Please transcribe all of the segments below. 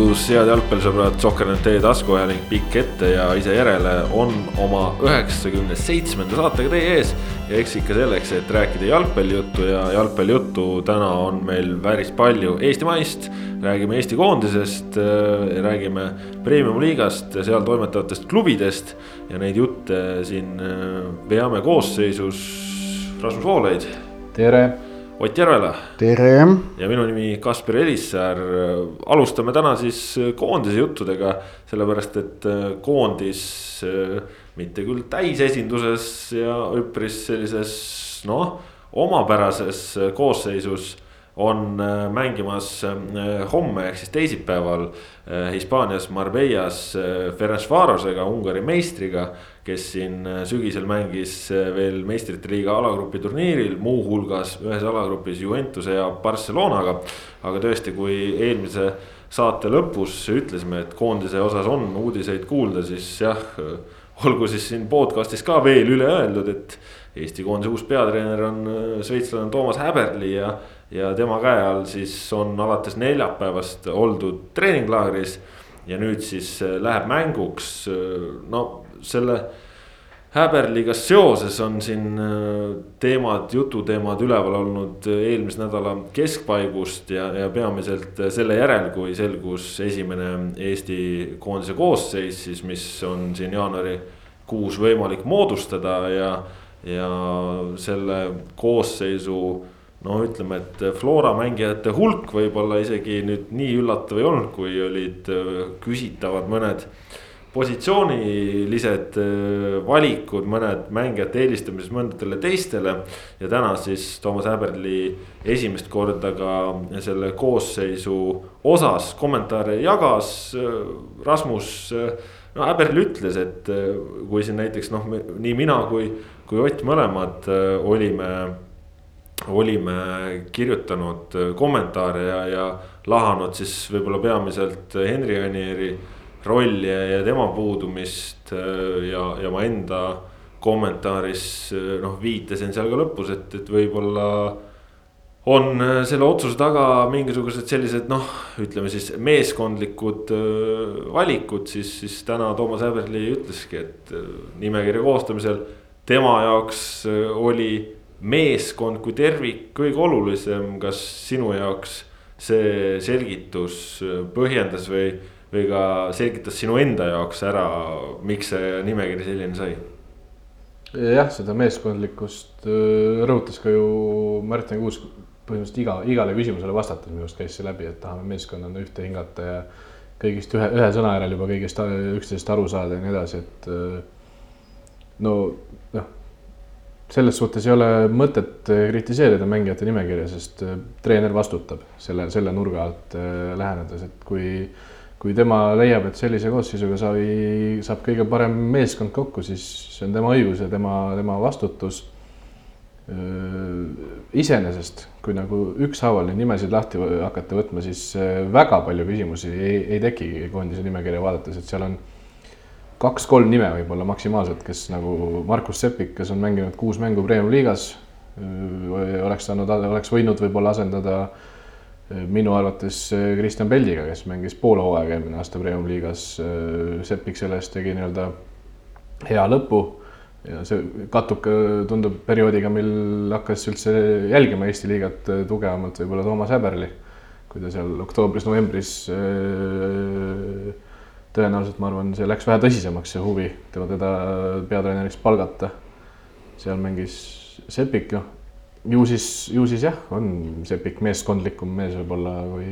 tervitus, head jalgpallisõbrad, Sohker.net taskuajanik pikk ette ja ise järele on oma üheksakümne seitsmenda saatega teie ees. ja eks ikka selleks, et rääkida jalgpallijuttu ja jalgpallijuttu täna on meil päris palju eestimaist. räägime Eesti koondisest, räägime premium-liigast seal toimetavatest klubidest ja neid jutte siin veame koosseisus. Rasmus Voolaid. tere Ott Järvela. tere. ja minu nimi Kaspar Elissäär. alustame täna siis koondise juttudega, sellepärast et koondis mitte küll täisesinduses ja üpris sellises noh, omapärases koosseisus on äh, mängimas äh, homme ehk siis teisipäeval äh, Hispaanias Marbellas Ferencvarosega, Ungari meistriga. Kes siin sügisel mängis veel meistrite liiga alagrupi turniiril, muuhulgas ühes alagrupis Juventuse ja Barcelonaga. aga tõesti, kui eelmise saate lõpus ütlesime, et koondise osas on uudiseid kuulda, siis jah olgu siis siin podcast'is ka veel üle öeldud, et Eesti koondise uus peatreener on šveitslane Toomas Häberli ja ja tema käe all siis on alates neljapäevast oldud treeninglaagris. ja nüüd siis äh, läheb mänguks, äh, no selle Häberliga seoses on siin äh, teemad, jututeemad üleval olnud eelmise nädala keskpaigust ja, ja peamiselt selle järel, kui selgus esimene Eesti koondise koosseis siis, mis on siin jaanuarikuus võimalik moodustada ja, ja selle koosseisu no ütleme, et Flora mängijate hulk võib-olla isegi nüüd nii üllatav ei olnud, kui olid äh, küsitavad mõned positsioonilised äh, valikud, mõned mängijate eelistamises mõndadele teistele. ja täna siis Toomas Häberli esimest korda ka selle koosseisu osas kommentaare jagas. Äh, Rasmus, no Häberl ütles, et kui siin näiteks noh, nii mina kui, kui Ott mõlemad olime olime kirjutanud äh, kommentaare ja, ja lahanud siis võib-olla peamiselt Henri Anieri rolli ja, ja tema puudumist äh, ja, ja ma enda kommentaaris äh, noh, viitasin seal ka lõpus, et, et võib-olla on selle otsuse taga mingisugused sellised noh, ütleme siis meeskondlikud valikud, siis, siis täna Toomas Häberli ütleski, et nimekirja koostamisel tema jaoks oli meeskond kui tervik kõige olulisem, kas sinu jaoks see selgitus põhjendas või, või ka selgitas sinu enda jaoks ära, miks see nimekiri selline sai? jah, seda meeskondlikkust äh, rõhutas ka ju Martin Kuusk põhimõtteliselt iga, igale küsimusele vastates minu arust käis see läbi, et tahame meeskonnana ühte hingata ja kõigist ühe, ühe sõna järel juba kõigest üksteisest aru saada ja nii edasi, et äh, no noh selles suhtes ei ole mõtet äh, kritiseerida mängijate nimekirja, sest äh, treener vastutab selle, selle nurga alt äh, lähenedes, et kui, kui tema leiab, et sellise koosseisuga sai, saab kõige parem meeskond kokku, siis see on tema õigus ja tema, tema vastutus. iseenesest, kui nagu ükshaaval neid nimesid lahti hakata võtma, siis väga palju küsimusi ei, ei tekigi koondise nimekirja vaadates, et seal on kaks-kolm nime võib-olla maksimaalselt, kes nagu Markus Sepik, kes on mänginud kuus mängu Premium-liigas, oleks saanud, oleks võinud võib-olla asendada minu arvates Kristjan Peldiga, kes mängis pool hooaega eelmine aasta Premium-liigas. Sepik selle eest tegi nii-öelda hea lõpu ja see kattub ka, tundub perioodiga, mil hakkas üldse jälgima Eesti liigat tugevamalt võib-olla Toomas Häberli, kui ta seal oktoobris-novembris tõenäoliselt ma arvan, see läks vähe tõsisemaks, see huvi tema teda peatreeneriks palgata. seal mängis Sepik, noh ju siis, ju siis jah, on Sepik meeskondlikum mees võib-olla kui,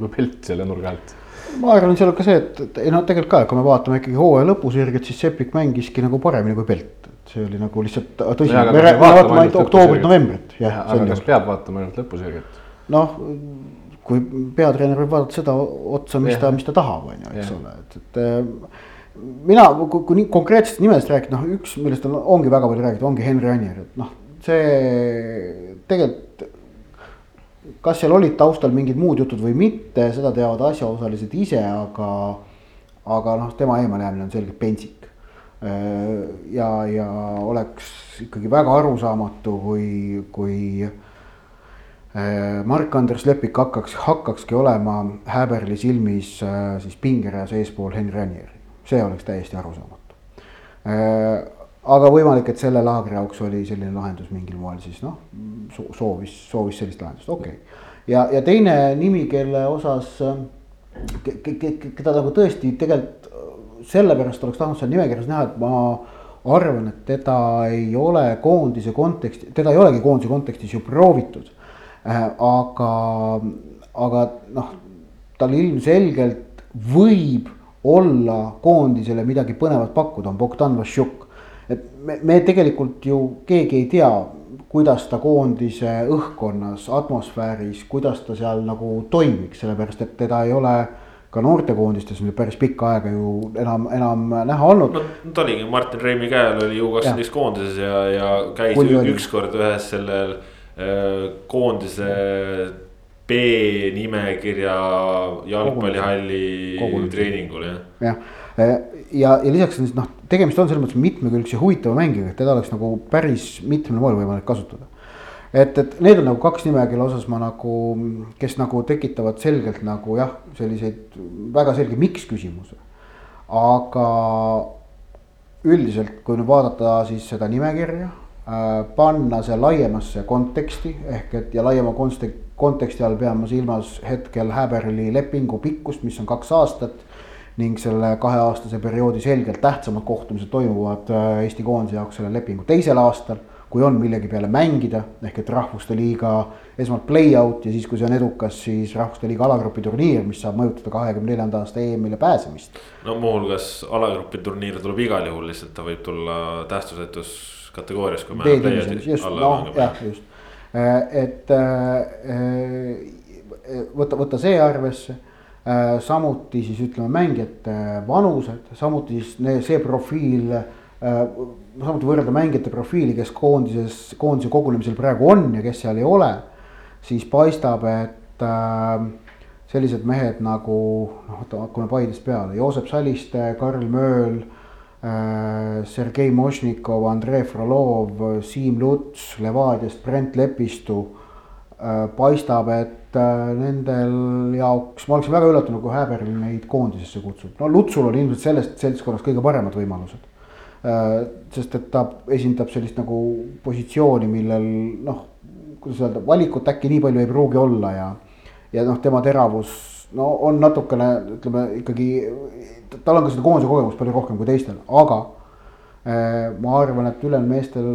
kui Pelt selle nurga alt. ma arvan, seal on ka see, et, et ei noh, tegelikult ka, kui me vaatame ikkagi hooaja lõpusirget, siis Sepik mängiski nagu paremini kui Pelt, et see oli nagu lihtsalt tõsi, me vaatame ainult oktoobrit-novembrit. aga kas peab vaatama ainult lõpusirget? noh kui peatreener võib vaadata seda otsa, mis ja. ta, mis ta tahab, on ju, eks ja. ole, et, et äh, mina, kui, kui nii konkreetsetest nimedest rääkida, noh, üks, millest on, ongi väga palju räägitud, ongi Henri Anier, et noh, see tegelikult. kas seal olid taustal mingid muud jutud või mitte, seda teavad asjaosalised ise, aga, aga noh, tema eemalejäämine on selgelt pentsik. Äh, ja, ja oleks ikkagi väga arusaamatu, kui, kui Mark-Andres Lepik hakkaks, hakkakski olema Häberli silmis äh, siis pingereas eespool Henri Anieri, see oleks täiesti arusaamatu. Aga võimalik, et selle laagri jaoks oli selline lahendus mingil moel siis noh, soovis, soovis sellist lahendust, okei okay. ja, ja teine nimi, kelle osas, keda nagu tõesti tegelikult sellepärast oleks tahtnud seal nimekirjas näha, et ma arvan, et teda ei ole koondise konteksti, teda ei olegi koondise kontekstis ju proovitud Äh, aga, aga noh, tal ilmselgelt võib olla koondisele midagi põnevat pakkuda, on Bogdan Vassiuk. Et me, me tegelikult ju keegi ei tea, kuidas ta koondise õhkkonnas, atmosfääris, kuidas ta seal nagu toimiks, sellepärast et teda ei ole ka noortekoondistes nüüd päris pikka aega ju enam, enam näha olnud. no ta oligi Martin Reimi käe all oli ju üks koondises ja, ja käis ükskord ühes sellel Äh, koondise B-nimekirja jalgpallihalli treeningul jah. jah, ja, ja, ja lisaks on siis noh, tegemist on selles mõttes mitmekülgse huvitava mängijaga, et teda oleks nagu päris mitmel moel võimalik kasutada. et, et need on nagu kaks nime, kelle osas ma nagu, kes nagu tekitavad selgelt nagu jah, selliseid väga selge miks küsimuse. aga üldiselt, kui nüüd vaadata siis seda nimekirja Äh, panna see laiemasse konteksti ehk et ja laiema konteksti all pean ma silmas hetkel Häberli lepingu pikkust, mis on kaks aastat. Ning selle kaheaastase perioodi selgelt tähtsamad kohtumised toimuvad äh, Eesti koondise jaoks selle lepingu teisel aastal. kui on millegi peale mängida, ehk et rahvuste liiga esmalt play-out ja siis, kui see on edukas, siis rahvuste liiga alagrupi turniir, mis saab mõjutada kahekümne neljanda aasta EM-ile pääsemist. no muuhulgas alagrupi turniir tuleb igal juhul, lihtsalt ta võib tulla tähtsusetus kategoorias, kui me just, noh jah, just, äh, et äh, võtta, võtta see arvesse samuti siis ütleme mängijate vanused, samuti siis see profiil äh,. samuti võrrelda mängijate profiili, kes koondises, koondise kogunemisel praegu on ja kes seal ei ole. siis paistab, et äh, sellised mehed nagu noh, hakkame Paidest peale, Joosep Saliste, Karl Mööl Äh, Sergei Mošnikov, Andrei Frolov, Siim Luts Levadiast, Brent Lepistu. Äh, paistab, et äh, nendel jaoks, ma oleksin väga üllatunud, kui Häberl neid koondisesse kutsub, no Lutsul on ilmselt sellest seltskonnast kõige paremad võimalused. sest et ta esindab sellist nagu positsiooni, millel noh, kuidas öelda, valikut äkki nii palju ei pruugi olla ja, ja noh, tema teravus no on natukene, ütleme ikkagi, tal on ka seda koondise kogemust palju rohkem kui teistel, aga äh, ma arvan, et ülejäänud meestel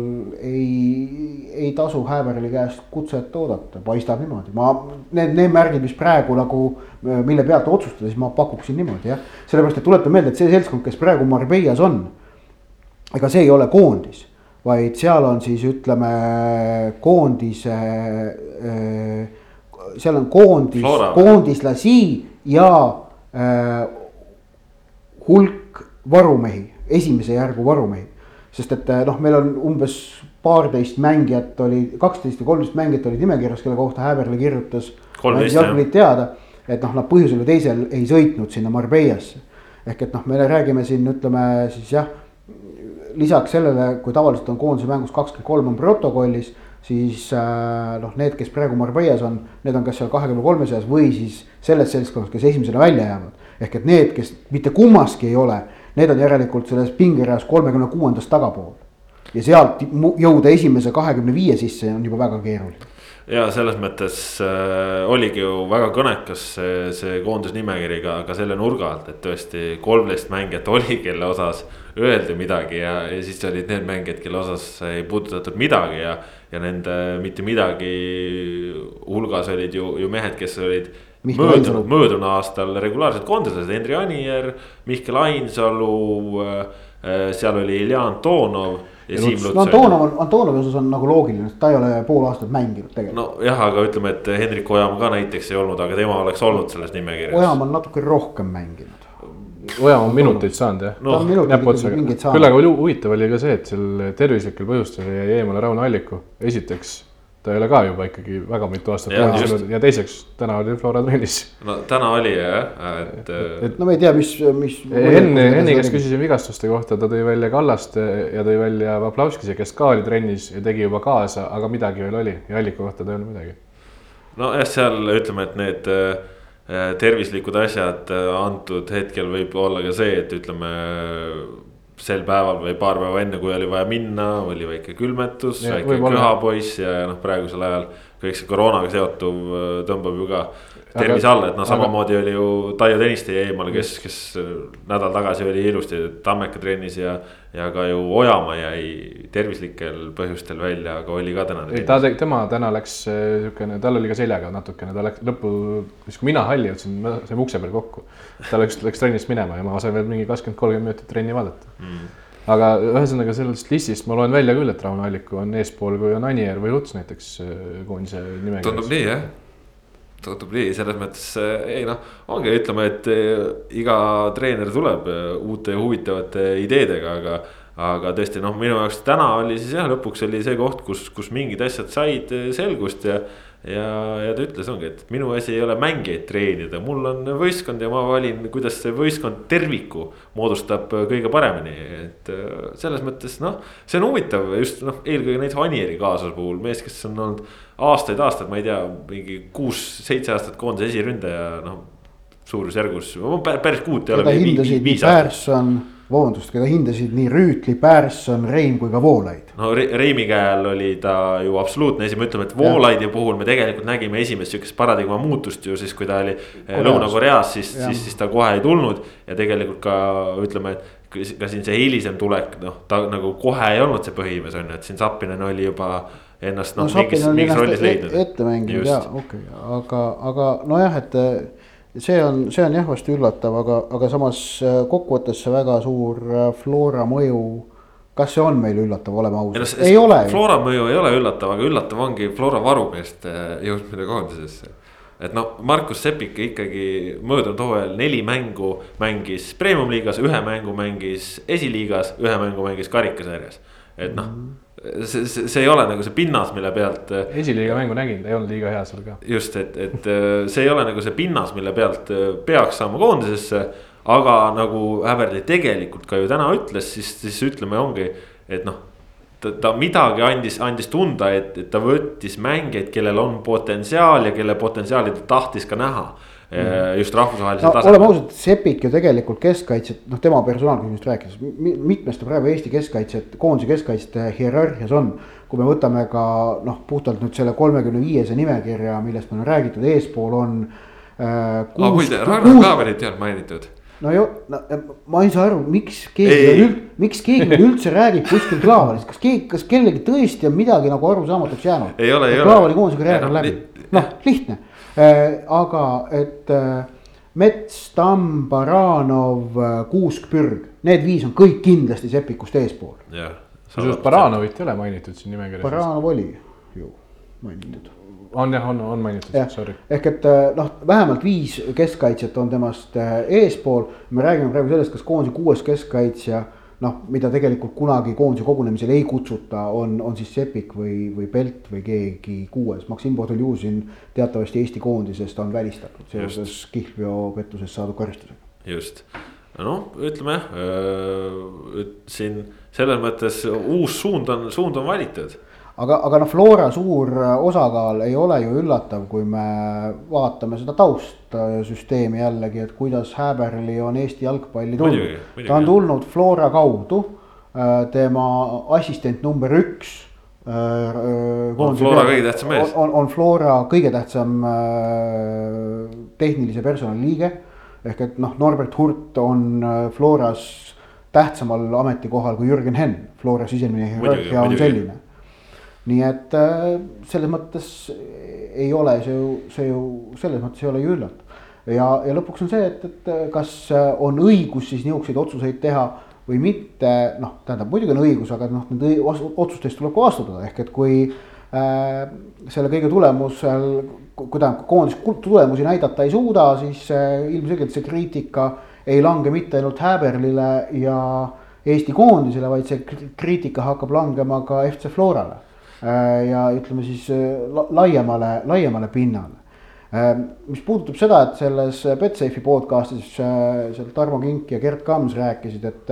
ei, ei tasu Häberli käest kutset oodata, paistab niimoodi, ma. Need, need märgid, mis praegu nagu, mille pealt otsustada, siis ma pakuksin niimoodi jah. sellepärast, et tuletan meelde, et see seltskond, kes praegu Marbellas on. ega see ei ole koondis, vaid seal on siis ütleme koondise äh, seal on koondis, koondislasi ja äh, hulk varumehi, esimese järgu varumehi. sest et äh, noh, meil on umbes paarteist mängijat oli, kaksteist või kolmteist mängijat olid nimekirjas, kelle kohta Häberli kirjutas. jalgpallid teada, et noh, nad põhjusel või teisel ei sõitnud sinna Marbellasse. ehk et noh, me räägime siin, ütleme siis jah, lisaks sellele, kui tavaliselt on koondise mängus kakskümmend kolm on protokollis siis äh, noh, need, kes praegu Marbellas on, need on kas seal kahekümne kolme seas või siis selles seltskonnas, kes esimesena välja jäävad. ehk et need, kes mitte kummaski ei ole, need on järelikult selles pingereas kolmekümne kuuendast tagapool. ja sealt jõuda esimese kahekümne viie sisse on juba väga keeruline ja selles mõttes äh, oligi ju väga kõnekas see, see koondisnimekiri ka, ka selle nurga alt, et tõesti kolmteist mängijat oli, kelle osas öeldi midagi ja, ja siis olid need mängijad, kelle osas ei puudutatud midagi ja ja nende mitte midagi hulgas olid ju, ju mehed, kes olid möödunud, möödunud aastal regulaarsed koondised, Henri Anier, Mihkel Ainsalu. Äh, seal oli Ilja Antonov no Antonov on, Antonovi osas on nagu loogiline, sest ta ei ole pool aastat mänginud tegelikult. nojah, aga ütleme, et Hendrik Ojamaa ka näiteks ei olnud, aga tema oleks olnud selles nimekirjas. Ojamaa on natuke rohkem mänginud Ojamaa on minuteid saanud jah no,. küll aga huvitav oli ka see, et seal tervislikel põhjustel jäi eemale Rauno Alliku, esiteks ta ei ole ka juba ikkagi väga mitu aastat mänginud ja teiseks täna oli Flora trennis. no täna oli jah, et. et no me ei tea, mis, mis. Henni, Henni käest küsisin vigastuste kohta, ta tõi välja Kallaste ja tõi välja Vaplauskise, kes ka oli trennis ja tegi juba kaasa, aga midagi veel oli ja Alliku kohta ta ei öelnud midagi nojah, seal ütleme, et need äh, tervislikud asjad äh, antud hetkel võib olla ka see, et ütleme. Sel päeval või paar päeva enne, kui oli vaja minna, oli väike külmetus, väike köhapoiss ja noh, praegusel ajal kõik see koroonaga seotuv äh, tõmbab ju ka tervise alla, et noh, samamoodi aga... oli ju Taio Tõniste jäi eemale, kes, kes nädal tagasi oli ilusti Tammeka trennis ja. ja ka ju Ojamaa jäi tervislikel põhjustel välja, aga oli ka täna. ei, ta, tema täna läks äh, siukene, tal oli ka seljaga natukene, ta läks lõppu, siis kui mina halli jõudsin, me saime ukse peal kokku. ta läks, läks trennist minema ja ma sain veel mingi kakskümmend, kolmkümmend minutit trenni vaadata mm aga ühesõnaga sellest listist ma loen välja küll, et Rauno Alliku on eespool, kui on Anier või Luts näiteks äh, koondise nimekirjas. tundub nii jah tundub nii, selles mõttes ei noh, ongi, ütleme, et eh, iga treener tuleb eh, uute huvitavate ideedega, aga. Aga tõesti noh, minu jaoks täna oli siis jah, lõpuks oli see koht, kus, kus mingid asjad said eh, selgust ja ja, ja ta ütles, ongi, et minu asi ei ole mängijaid treenida, mul on võistkond ja ma valin, kuidas see võistkond terviku moodustab kõige paremini, et selles mõttes noh. see on huvitav just noh, eelkõige näiteks Anieri kaasuse puhul, mees, kes on olnud aastaid-aastaid, ma ei tea, mingi kuus-seitse aastat koondise esiründaja, noh. suurusjärgus, päris kuut ei ole. Pärson, vabandust, keda hindasid nii Rüütli, Pärson, Reim kui ka Voolaid. no Reimi käe all oli ta ju absoluutne esimene, ütleme, et Voolaidi puhul me tegelikult nägime esimest sihukest paradigma muutust ju siis, kui ta oli Lõuna-Koreas, siis, siis, siis ta kohe ei tulnud. ja tegelikult ka ütleme, et ka siin see hilisem tulek, noh, ta nagu kohe ei olnud see põhimees on ju, et siin Zappinen oli juba ennast noh no, mingis, mingis rollis leidnud. ette mänginud ja okei okay., aga, aga nojah, et see on, see on jah vast üllatav, aga, aga samas äh, kokkuvõttes see väga suur äh, Flora mõju. kas see on meil üllatav, oleme ausad, ei ole. Flora mõju ei ole üllatav, aga üllatav ongi Flora varumeeste jõudmine koondisesse et noh, Markus Sepik ikkagi möödunud hooajal neli mängu mängis premium-liigas, ühe mängu mängis esiliigas, ühe mängu mängis karikasarjas. et noh mm -hmm see, see, see ei ole nagu see pinnas, mille pealt. Äh, esiliiga mängu nägin, ta ei olnud liiga hea seal ka. just, et, et äh, see ei ole nagu see pinnas, mille pealt äh, peaks saama koondisesse. aga nagu Häberli tegelikult ka ju täna ütles, siis, siis ütleme, ongi, et noh. ta, ta midagi andis, andis tunda, et, et ta võttis mängijaid, kellel on potentsiaal ja kelle potentsiaali ta tahtis ka näha. Just rahvusvahelisel no, tasemel. oleme ausad, Sepik ju tegelikult keskkaitset, noh, tema personaalküsimusest rääkides, mitmes ta praegu Eesti keskkaitset, koondise keskkaitsjate hierarhias on. kui me võtame ka noh, puhtalt nüüd selle kolmekümne viiese nimekirja, millest meil on räägitud, eespool on äh,. aa, muide, Ragnar Klaverit ei olnud mainitud no ju, no ma ei saa aru, miks keegi, miks keegi üldse räägib kuskil Klaavarist, kas keegi, kas kellelgi tõesti on midagi nagu arusaamatuks jäänud? Klaavari koondise karjäär on läbi, noh lihtne Äh, aga et äh, Mets, Tamm, Baranov, äh, Kuusk, Pürg, need viis on kõik kindlasti Sepikust eespool. kusjuures Baranovit ei ole mainitud siin nimekirjas. Baranov oli ju mainitud. on jah, on, on mainitud, sorry. ehk et noh, vähemalt viis keskkaitsjat on temast eespool. me räägime praegu sellest, kas koondise kuues keskkaitsja noh, mida tegelikult kunagi koondise kogunemisel ei kutsuta, on, on siis Sepik või, või Pelt või keegi kuues. Maksim Podoljuzin teatavasti Eesti koondisest on välistatud seoses kihlveopettusest saadud karistusega. just, noh, ütleme äh, siin selles mõttes uus suund on, suund on valitud aga, aga noh, Flora suur osakaal ei ole ju üllatav, kui me vaatame seda taustsüsteemi jällegi, et kuidas Häberli on Eesti jalgpalli tulnud. ta on tulnud Flora kaudu, äh, tema assistent number üks äh, äh, on Flora kõige tähtsam mees. on, on Flora kõige tähtsam tehnilise personali liige. ehk et noh, Norbert Hurt on Floras tähtsamal ametikohal kui Jürgen Henn, Flora sisemine hierarhia on selline nii et äh, selles mõttes ei ole see ju, see ju selles mõttes ei ole ju üllatav. ja, ja lõpuks on see, et, et kas on õigus siis niisuguseid otsuseid teha või mitte, noh, tähendab muidugi on õigus, aga noh, nende otsustest tuleb ka vastutada, ehk et kui äh, selle kõige tulemusel, kui tähendab, koondis tulemusi näidata ei suuda, siis äh, ilmselgelt see kriitika ei lange mitte ainult Häberlile ja Eesti koondisele, vaid see kriitika hakkab langema ka FC Florale. Äh, ja ütleme siis äh, laiemale, laiemale pinnale. Äh, mis puudutab seda, et selles Betsafe'i podcast'is seal Tarmo Kink ja Gerd Kams rääkisid, et,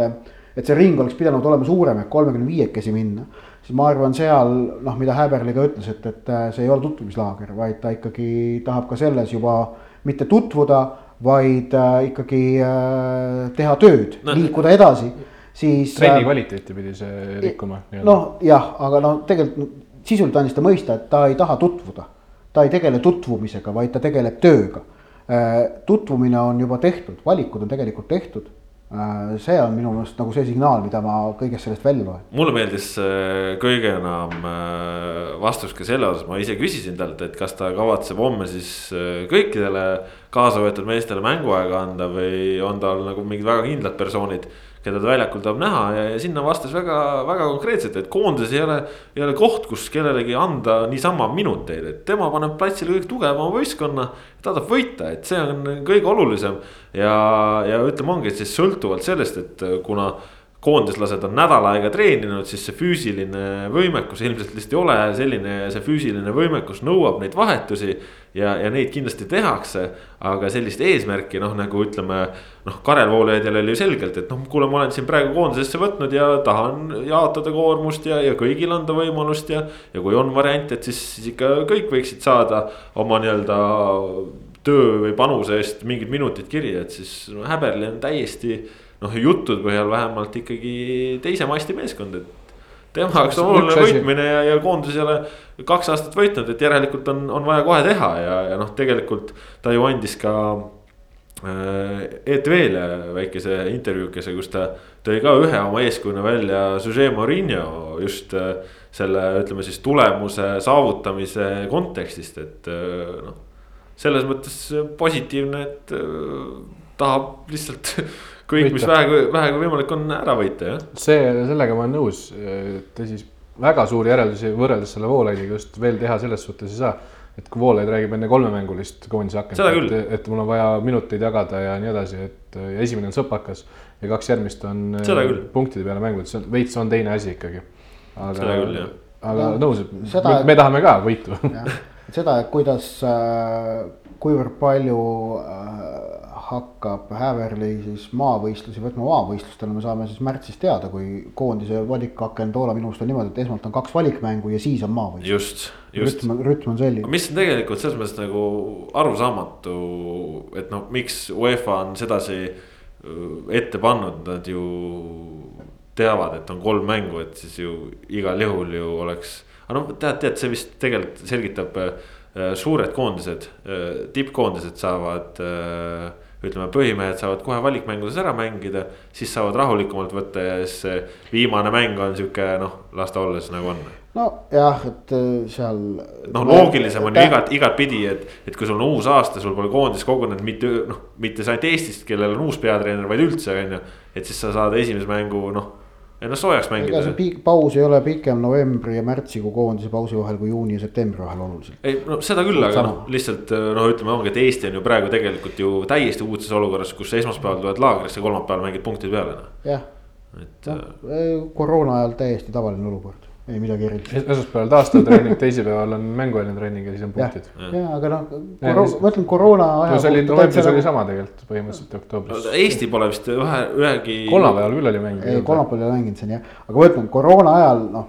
et see ring oleks pidanud olema suurem, et kolmekümne viiekesi minna. siis ma arvan, seal noh, mida Häberli ka ütles, et, et äh, see ei ole tutvumislaager, vaid ta ikkagi tahab ka selles juba mitte tutvuda, vaid äh, ikkagi äh, teha tööd no,, liikuda edasi, siis. trenni äh, kvaliteeti pidi see rikkuma. noh, jah, aga no tegelikult sisuliselt andis ta mõista, et ta ei taha tutvuda. ta ei tegele tutvumisega, vaid ta tegeleb tööga. Äh, tutvumine on juba tehtud, valikud on tegelikult tehtud äh, see on minu meelest nagu see signaal, mida ma kõigest sellest välja loen. mulle meeldis äh, kõige enam vastus ka selle osas, ma ise küsisin talt, et kas ta kavatseb homme siis kõikidele kaasa võetud meestele mänguaega anda või on tal nagu mingid väga kindlad persoonid keda ta väljakul tahab näha ja, ja sinna vastas väga, väga konkreetselt, et koondises ei ole, ei ole koht, kus kellelegi anda niisama minuteid, et tema paneb platsile kõige tugevama võistkonna. ta tahab võita, et see on kõige olulisem ja, ja ütleme, ongi siis sõltuvalt sellest, et kuna koondislased on nädal aega treeninud, siis see füüsiline võimekus ilmselt lihtsalt ei ole selline ja see füüsiline võimekus nõuab neid vahetusi. Ja, ja neid kindlasti tehakse, aga sellist eesmärki noh, nagu ütleme noh, Karel Voolaidjal oli ju selgelt, et noh, kuule, ma olen siin praegu koondisesse võtnud ja tahan jaotada koormust ja, ja kõigile anda võimalust ja. ja kui on variant, et siis, siis ikka kõik võiksid saada oma nii-öelda töö või panuse eest mingid minutid kirja, et siis no, Häberli on täiesti noh, juttude põhjal vähemalt ikkagi teise masti meeskond, et. Tema jaoks on oluline võitmine ja, ja koondis ei ole kaks aastat võitnud, et järelikult on, on vaja kohe teha ja, ja noh, tegelikult ta ju andis ka äh,. ETV-le väikese intervjuukese, kus ta tõi ka ühe oma eeskujuna välja, Jose Mourinho just äh, selle, ütleme siis tulemuse saavutamise kontekstist, et äh, noh. selles mõttes positiivne, et tahab lihtsalt kõik, mis vähegi, vähegi võimalik on ära võita, jah. see, sellega ma olen nõus, ta siis väga suuri järeldusi võrreldes selle Voolaidiga just veel teha selles suhtes ei saa. et kui Voolaid räägib enne kolmemängulist koondise akent, et, et mul on vaja minuteid jagada ja nii edasi, et ja esimene on sõpakas ja kaks järgmist on punktide peale mängud, see on veits on teine asi ikkagi. aga, aga no, nõus, et seda, me, me tahame ka võitu. seda, et kuidas, äh, kuivõrd palju äh, hakkab Häverli siis maavõistlusi võtma maavõistlustele, me saame siis märtsis teada, kui koondise valikaken Toola minu arust on niimoodi, et esmalt on kaks valikmängu ja siis on maavõistlus. just, just. rütm, rütm on selline. mis on tegelikult selles mõttes nagu arusaamatu, et noh, miks UEFA on sedasi ette pannud, nad ju teavad, et on kolm mängu, et siis ju igal juhul ju oleks. aga noh, tead, tead, see vist tegelikult selgitab suured koondised, tippkoondised saavad äh, ütleme, põhimehed saavad kohe valikmängudes ära mängida, siis saavad rahulikumalt võtta ja siis see viimane mäng on sihuke noh, las ta olla siis nagu on. nojah, et äh, seal. noh, loogilisem on ju igat, igatpidi, et, et kui sul on uus aasta, sul pole koondis kogunenud mitte noh, mitte ainult Eestist, kellel on uus peatreener, vaid üldse on ju. et siis sa saad esimese mängu noh ennast soojaks mängida. ega see paus ei ole pikem novembri ja märtsikuu koondise pausi vahel kui juuni ja septembri vahel oluliselt. ei no seda küll, aga noh, lihtsalt noh, ütleme ongi, et Eesti on ju praegu tegelikult ju täiesti uudses olukorras, kus esmaspäeval tulevad laagrisse, kolmapäeval mängid punktid peale. Noh. jah, et no, koroona ajal täiesti tavaline olukord ei midagi erilist. esmaspäeval taastav treening, teisipäeval on mängueelne treening ja siis on punktid. ja, aga noh, ma ütlen koroona ajal. no see oli novembris oli sama tegelikult põhimõtteliselt oktoobris. Eesti pole vist ühe, ühegi. kolmapäeval küll oli mäng. ei, kolmapäeval ei mänginud siin jah, aga ma ütlen koroona ajal noh,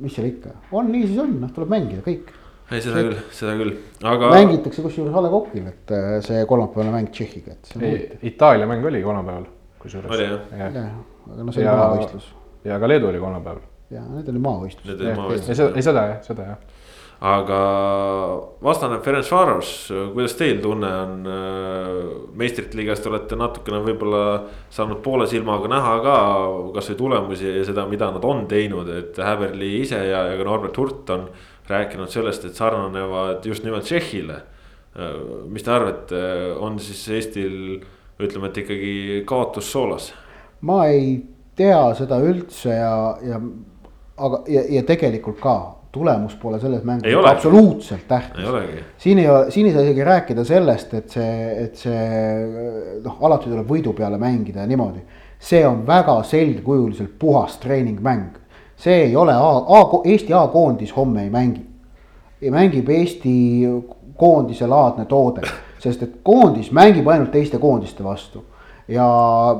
mis seal ikka, on nii siis on, noh tuleb mängida kõik. ei, seda küll, seda küll, aga. mängitakse kusjuures A Le Coqil, et äh, see kolmapäevane mäng Tšehhiga, et. Itaalia mäng oli kolmapäeval, kusjuures. oli jah? jah, aga noh, see oli maavõistlus. ja ka Leedu oli kolmapäeval ja need oli maavõistlused. ei seda jah, seda jah. aga vastane Ferencvaros, kuidas teil tunne on? meistrite liigast olete natukene võib-olla saanud poole silmaga näha ka kasvõi tulemusi ja seda, mida nad on teinud, et Häberli ise ja, ja ka Norbert Hurt on rääkinud sellest, et sarnanevad just nimelt Tšehhile. mis te arvate, on siis Eestil ütleme, et ikkagi kaotus soolas? ma ei tea seda üldse ja, ja aga, ja, ja tegelikult ka tulemus pole selles mängus absoluutselt tähtis. siin ei ole, siin ei saa isegi rääkida sellest, et see, et see noh, alati tuleb võidu peale mängida ja niimoodi. see on väga selgekujuliselt puhas treeningmäng. see ei ole A, A, Eesti A-koondis homme ei mängi. mängib Eesti koondise laadne toode, sest et koondis mängib ainult teiste koondiste vastu ja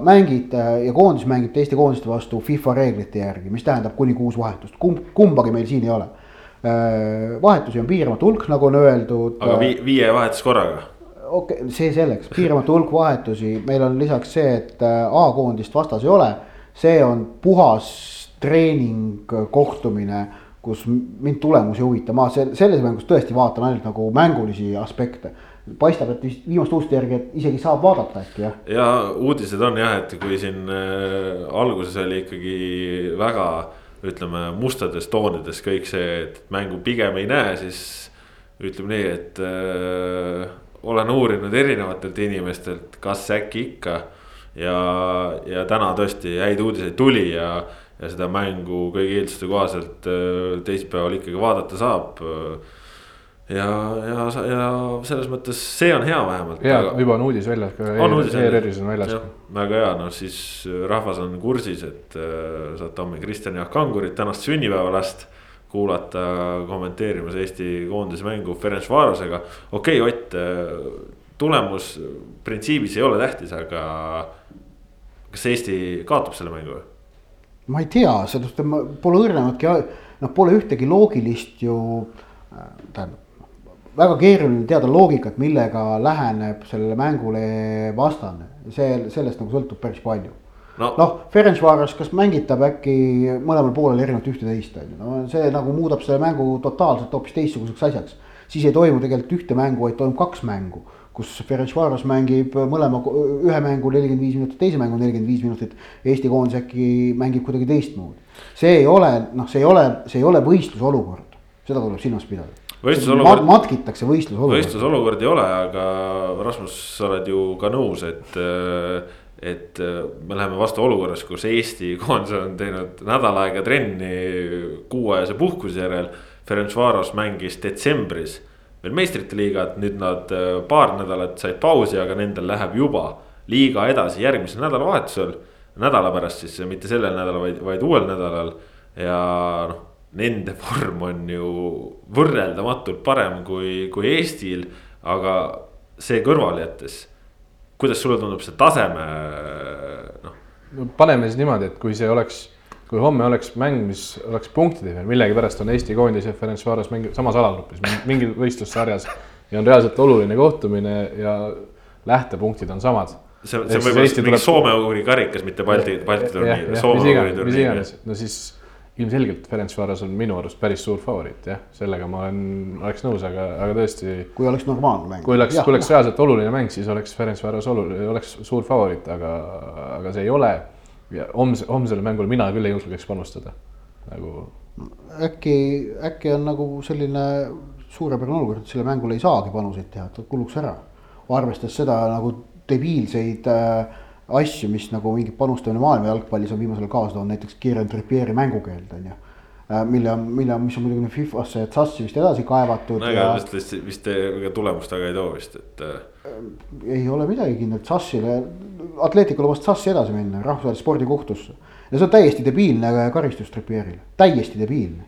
mängid ja koondis mängib teiste koondiste vastu FIFA reeglite järgi, mis tähendab kuni kuus vahetust, kumb, kumbagi meil siin ei ole. vahetusi on piiramatu hulk, nagu on öeldud. aga vi viie vahetus korraga? okei okay,, see selleks, piiramatu hulk vahetusi, meil on lisaks see, et A-koondist vastas ei ole. see on puhas treening, kohtumine kus mind tulemus ei huvita, ma selles mängus tõesti vaatan ainult nagu mängulisi aspekte. Paistab, et vist viimaste uudiste järgi, et isegi saab vaadata äkki jah. ja uudised on jah, et kui siin äh, alguses oli ikkagi väga ütleme mustades toonides kõik see, et mängu pigem ei näe, siis ütleme nii, et äh, olen uurinud erinevatelt inimestelt, kas äkki ikka. ja, ja täna tõesti häid uudiseid tuli ja ja seda mängu kõigi eelduste kohaselt äh, teisipäeval ikkagi vaadata saab. Ja, ja, ja selles mõttes see on hea vähemalt. ja aga... juba on uudis väljas ka. ERR-is on väljas. väga hea, noh siis rahvas on kursis, et äh, saate homme Kristjan Jaak Kangurit, tänast sünnipäevalast kuulata kommenteerimas Eesti koondise mängu Ferencvarosega. okei okay,, Ott, äh, tulemus printsiibis ei ole tähtis, aga kas Eesti kaotab selle mängu või? ma ei tea, sellest pole õrnematki, noh, pole ühtegi loogilist ju, äh, tähendab väga keeruline teada loogikat, millega läheneb sellele mängule vastane, see, sellest nagu sõltub päris palju. noh no, no, Ferencvaros, kas mängitab äkki mõlemal poolel erinevalt ühte-teist on ju, no see nagu muudab selle mängu totaalselt hoopis teistsuguseks asjaks. siis ei toimu tegelikult ühte mängu, vaid toimub kaks mängu kus Ferencvaros mängib mõlema, ühe mängu nelikümmend viis minutit, teise mängu nelikümmend viis minutit. Eesti koondis äkki mängib kuidagi teistmoodi. see ei ole, noh, see ei ole, see ei ole võistlusolukord, seda tuleb silmas pidada. Võistlusolukord Mat,. matkitakse võistlusolukord. võistlusolukord ei ole, aga Rasmus, sa oled ju ka nõus, et et me läheme vastu olukorras, kus Eesti koondis on teinud nädal aega trenni kuuajase puhkuse järel. Ferencvaros mängis detsembris veel meistrite liigat, nüüd nad paar nädalat said pausi, aga nendel läheb juba liiga edasi järgmisel nädalavahetusel. nädala pärast siis, mitte sellel nädalal, vaid, vaid uuel nädalal ja noh, nende vorm on ju võrreldamatult parem kui, kui Eestil, aga see kõrvale jättes. kuidas sulle tundub see taseme noh? no paneme siis niimoodi, et kui see oleks kui homme oleks mäng, mis oleks punktide peal, millegipärast on Eesti koondis ja Ferencvaros mängib samas alagrupis, mingil võistlussarjas ja on reaalselt oluline kohtumine ja lähtepunktid on samad. see, see võib olla mingi tuleb... Soome-Ugri karikas, mitte Balti, Balti turniir, Soome-Ugri turniir. no siis ilmselgelt Ferencvaros on minu arust päris suur favoriit jah, sellega ma olen, oleks nõus, aga, aga tõesti. kui oleks normaalne mäng. kui oleks, kui oleks reaalselt oluline mäng, siis oleks Ferencvaros oluline, oleks suur favoriit, aga, aga see ei ole ja homse, homsele mängule mina küll ei julgeks panustada, nagu. äkki, äkki on nagu selline suurepärane olukord, et selle mängule ei saagi panuseid teha, et kuluks ära. arvestades seda nagu debiilseid äh, asju, mis nagu mingit panustamine maailma jalgpallis on viimasel ajal kaasa toonud, näiteks Kieran Trippieri mängukeeld on ju Äh, mille, mille, mis on muidugi FIFA-sse, et SAS-i vist edasi kaevatud. no ega ja... vist, vist tulemust väga ei too vist, et. Äh, ei ole midagi kindlat, SAS-ile, Atleticul lubas SAS-i edasi minna rahvusvahelisse spordikohtusse. ja see on täiesti debiilne karistus Tripierile, täiesti debiilne.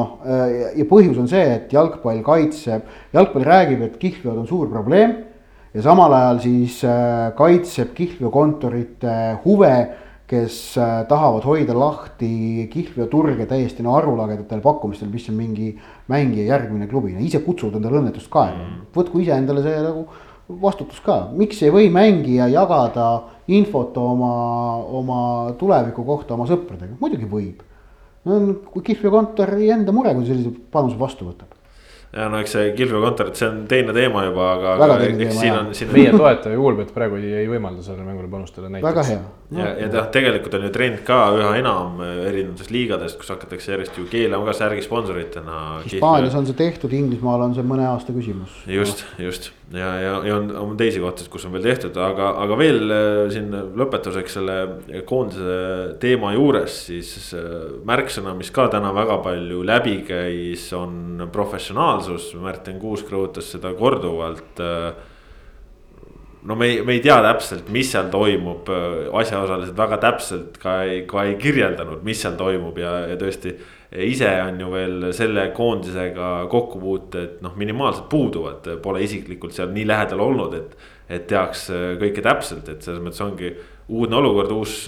noh, äh, ja põhjus on see, et jalgpall kaitseb, jalgpall räägib, et kihlveod on suur probleem. Ja samal ajal siis kaitseb kihlveokontorite huve kes äh, tahavad hoida lahti kihlveoturge täiesti no arulagedatel pakkumistel, mis on mingi mängija järgmine klubi, ise kutsuvad endale õnnetust kaela mm.. võtku ise endale see nagu vastutus ka, miks ei või mängija jagada infot oma, oma tuleviku kohta oma sõpradega, muidugi võib. no kui kihlveokontori enda mure, kui sellise panuse vastu võtab ja no eks see kihlveokontor, et see on teine teema juba, aga, aga eks siin on, siin on. meie toetaja Kuulbet praegu ei, ei võimalda sellele mängule panustada näiteks. väga hea no,. ja, ja noh, tegelikult on ju trend ka üha enam erinevatest liigadest, kus hakatakse järjest ju keelama ka särgi sponsoritena. Hispaanias on see tehtud, Inglismaal on see mõne aasta küsimus. just, just ja, ja, ja on, on teisi kohtasid, kus on veel tehtud, aga, aga veel äh, siin lõpetuseks selle koondise teema juures siis äh, märksõna, mis ka täna väga palju läbi käis, on professionaalsus, Märten Kuusk rõhutas seda korduvalt äh, no me ei, me ei tea täpselt, mis seal toimub, asjaosalised väga täpselt ka ei, ka ei kirjeldanud, mis seal toimub ja, ja tõesti ise on ju veel selle koondisega kokkupuuted noh, minimaalselt puuduvad, pole isiklikult seal nii lähedal olnud, et. et teaks kõike täpselt, et selles mõttes ongi uudne olukord, uus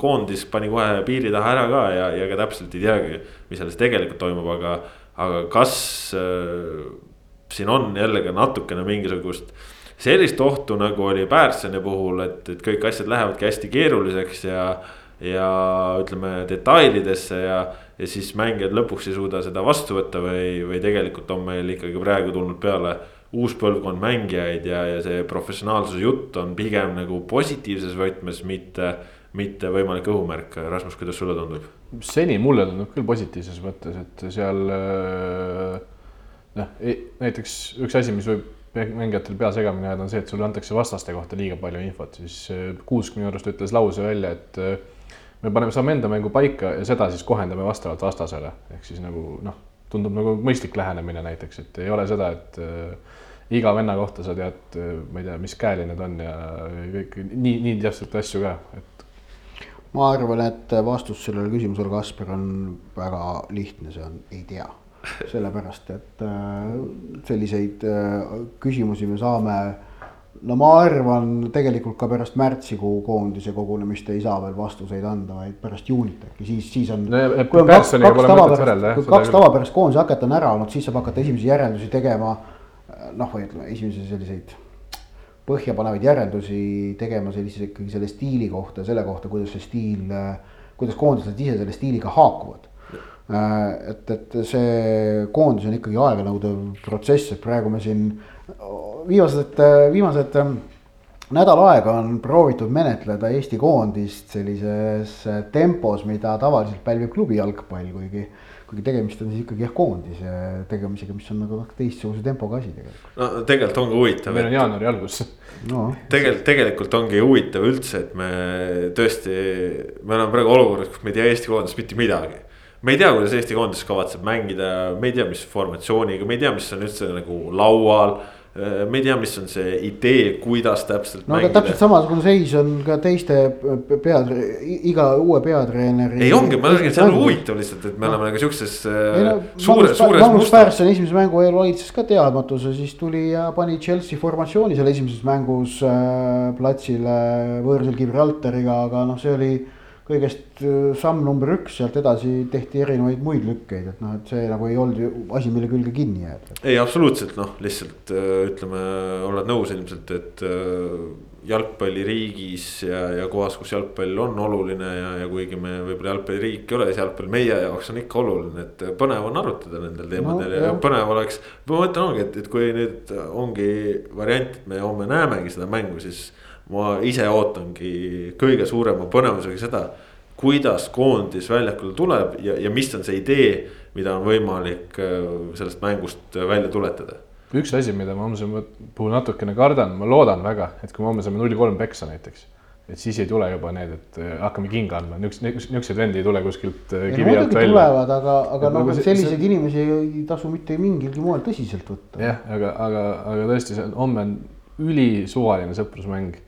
koondis pani kohe piiri taha ära ka ja, ja ka täpselt ei teagi, mis selles tegelikult toimub, aga, aga kas äh, siin on jällegi natukene mingisugust sellist ohtu, nagu oli Pärssoni puhul, et, et kõik asjad lähevadki hästi keeruliseks ja ja ütleme detailidesse ja, ja siis mängijad lõpuks ei suuda seda vastu võtta või, või tegelikult on meil ikkagi praegu tulnud peale uus põlvkond mängijaid ja, ja see professionaalsuse jutt on pigem nagu positiivses võtmes, mitte, mitte võimalik õhumärk. Rasmus, kuidas sulle tundub? Seni mulle tundub küll positiivses mõttes, et seal äh, noh, näiteks üks asi, mis võib mängijatel pea segamini ajada, on see, et sulle antakse vastaste kohta liiga palju infot, siis äh, Kuusk minu arust ütles lause välja, et äh, me paneme, saame enda mängu paika ja seda siis kohendame vastavalt vastasele, ehk siis nagu noh, tundub nagu mõistlik lähenemine näiteks, et ei ole seda, et äh, iga venna kohta sa tead, ma ei tea, mis käeli need on ja kõik nii, nii täpselt asju ka, et. Ma arvan, et vastus sellele küsimusele, Kasper, on väga lihtne, see on ei tea. sellepärast, et äh, selliseid äh, küsimusi me saame no ma arvan, tegelikult ka pärast märtsikuu koondise kogunemist ei saa veel vastuseid anda, vaid pärast juunit äkki, siis, siis on no,. kui on kaks, kaks tavapärast, kaks tavapärast koondise haket on ära olnud, siis saab hakata esimesi järeldusi tegema noh, või ütleme esimesi selliseid põhjapanevaid järeldusi tegema sellise ikkagi selle stiili kohta, selle kohta, kuidas see stiil, kuidas koondised ise selle stiiliga haakuvad. et, et see koondis on ikkagi aeganõudev protsess, et praegu me siin viimased, viimased nädal aega on proovitud menetleda Eesti koondist sellises tempos, mida tavaliselt pälvib klubi jalgpall, kuigi kuigi tegemist on siis ikkagi jah koondise tegemisega, mis on nagu noh, teistsuguse tempoga asi tegelikult. no tegelikult ongi huvitav. meil on jaanuari algus no.. tegelikult, tegelikult ongi huvitav üldse, et me tõesti, me oleme praegu olukorras, kus me ei tea Eesti koondist mitte midagi me ei tea, kuidas Eesti koondis kavatseb mängida, me ei tea, mis formatsiooniga, me ei tea, mis on üldse nagu laual me ei tea, mis on see idee, kuidas täpselt. no aga täpselt samasugune seis on ka teiste pead, iga uue peatreeneri. ei ongi, ma räägin, see on huvitav lihtsalt, et me oleme nagu siukses äh, no, suures, suures. Magnus Pärson esimese mängu eel valitses ka teadmatuse, siis tuli ja pani Chelsea formatsiooni seal esimeses mängus äh, platsile võõrsil Gibraltariga, aga noh, see oli kõigest äh, samm number üks, sealt edasi tehti erinevaid muid lükkeid, et noh, et see nagu ei olnud ju asi, mille külge kinni jääda. ei, absoluutselt noh, lihtsalt äh, ütleme, oled nõus ilmselt, et äh, jalgpalliriigis ja, ja kohas, kus jalgpall on oluline ja, ja kuigi me võib-olla jalgpalliriik ei ole, siis jalgpall meie jaoks on ikka oluline, et põnev on arutada nendel teemadel no, ja, ja põnev oleks. ma mõtlen ongi, et, et kui nüüd ongi variant, et me homme näemegi seda mängu, siis ma ise ootangi kõige suurema põnevusega seda, kuidas koondis väljakule tuleb ja, ja mis on see idee, mida on võimalik äh, sellest mängust välja tuletada. üks asi, mida ma homse puhul natukene kardan, ma loodan väga, et kui me homme saame null kolm peksa näiteks et siis ei tule juba need, et äh, hakkame kinga andma, niisuguseid vendi ei tule kuskilt äh, kivi alt välja. tulevad, aga, aga noh, selliseid see... inimesi ei tasu mitte mingilgi moel tõsiselt võtta. jah, aga, aga, aga tõesti, see on homme on ülisuvaline sõprusmäng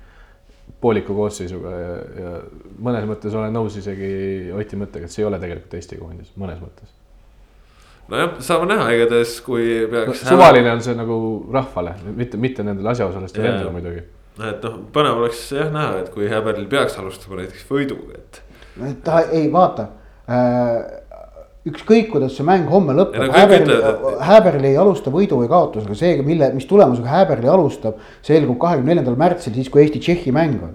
pooliku koosseisuga ja, ja mõnes mõttes olen nõus isegi Oti mõttega, et see ei ole tegelikult Eesti koondis, mõnes mõttes. nojah, saame näha, igatahes kui peaks no,. suvaline on see nagu rahvale, mitte, mitte nendele asjaosalistele endale muidugi. et noh, põnev oleks jah näha, et kui Häberlil peaks alustama näiteks võiduga, et. ta ei vaata äh, ükskõik, kuidas see mäng homme lõpeb, Häberli, Häberli ei alusta võidu või kaotusega, see, mille, mis tulemusega Häberli alustab, selgub kahekümne neljandal märtsil, siis kui Eesti-Tšehhi mäng on.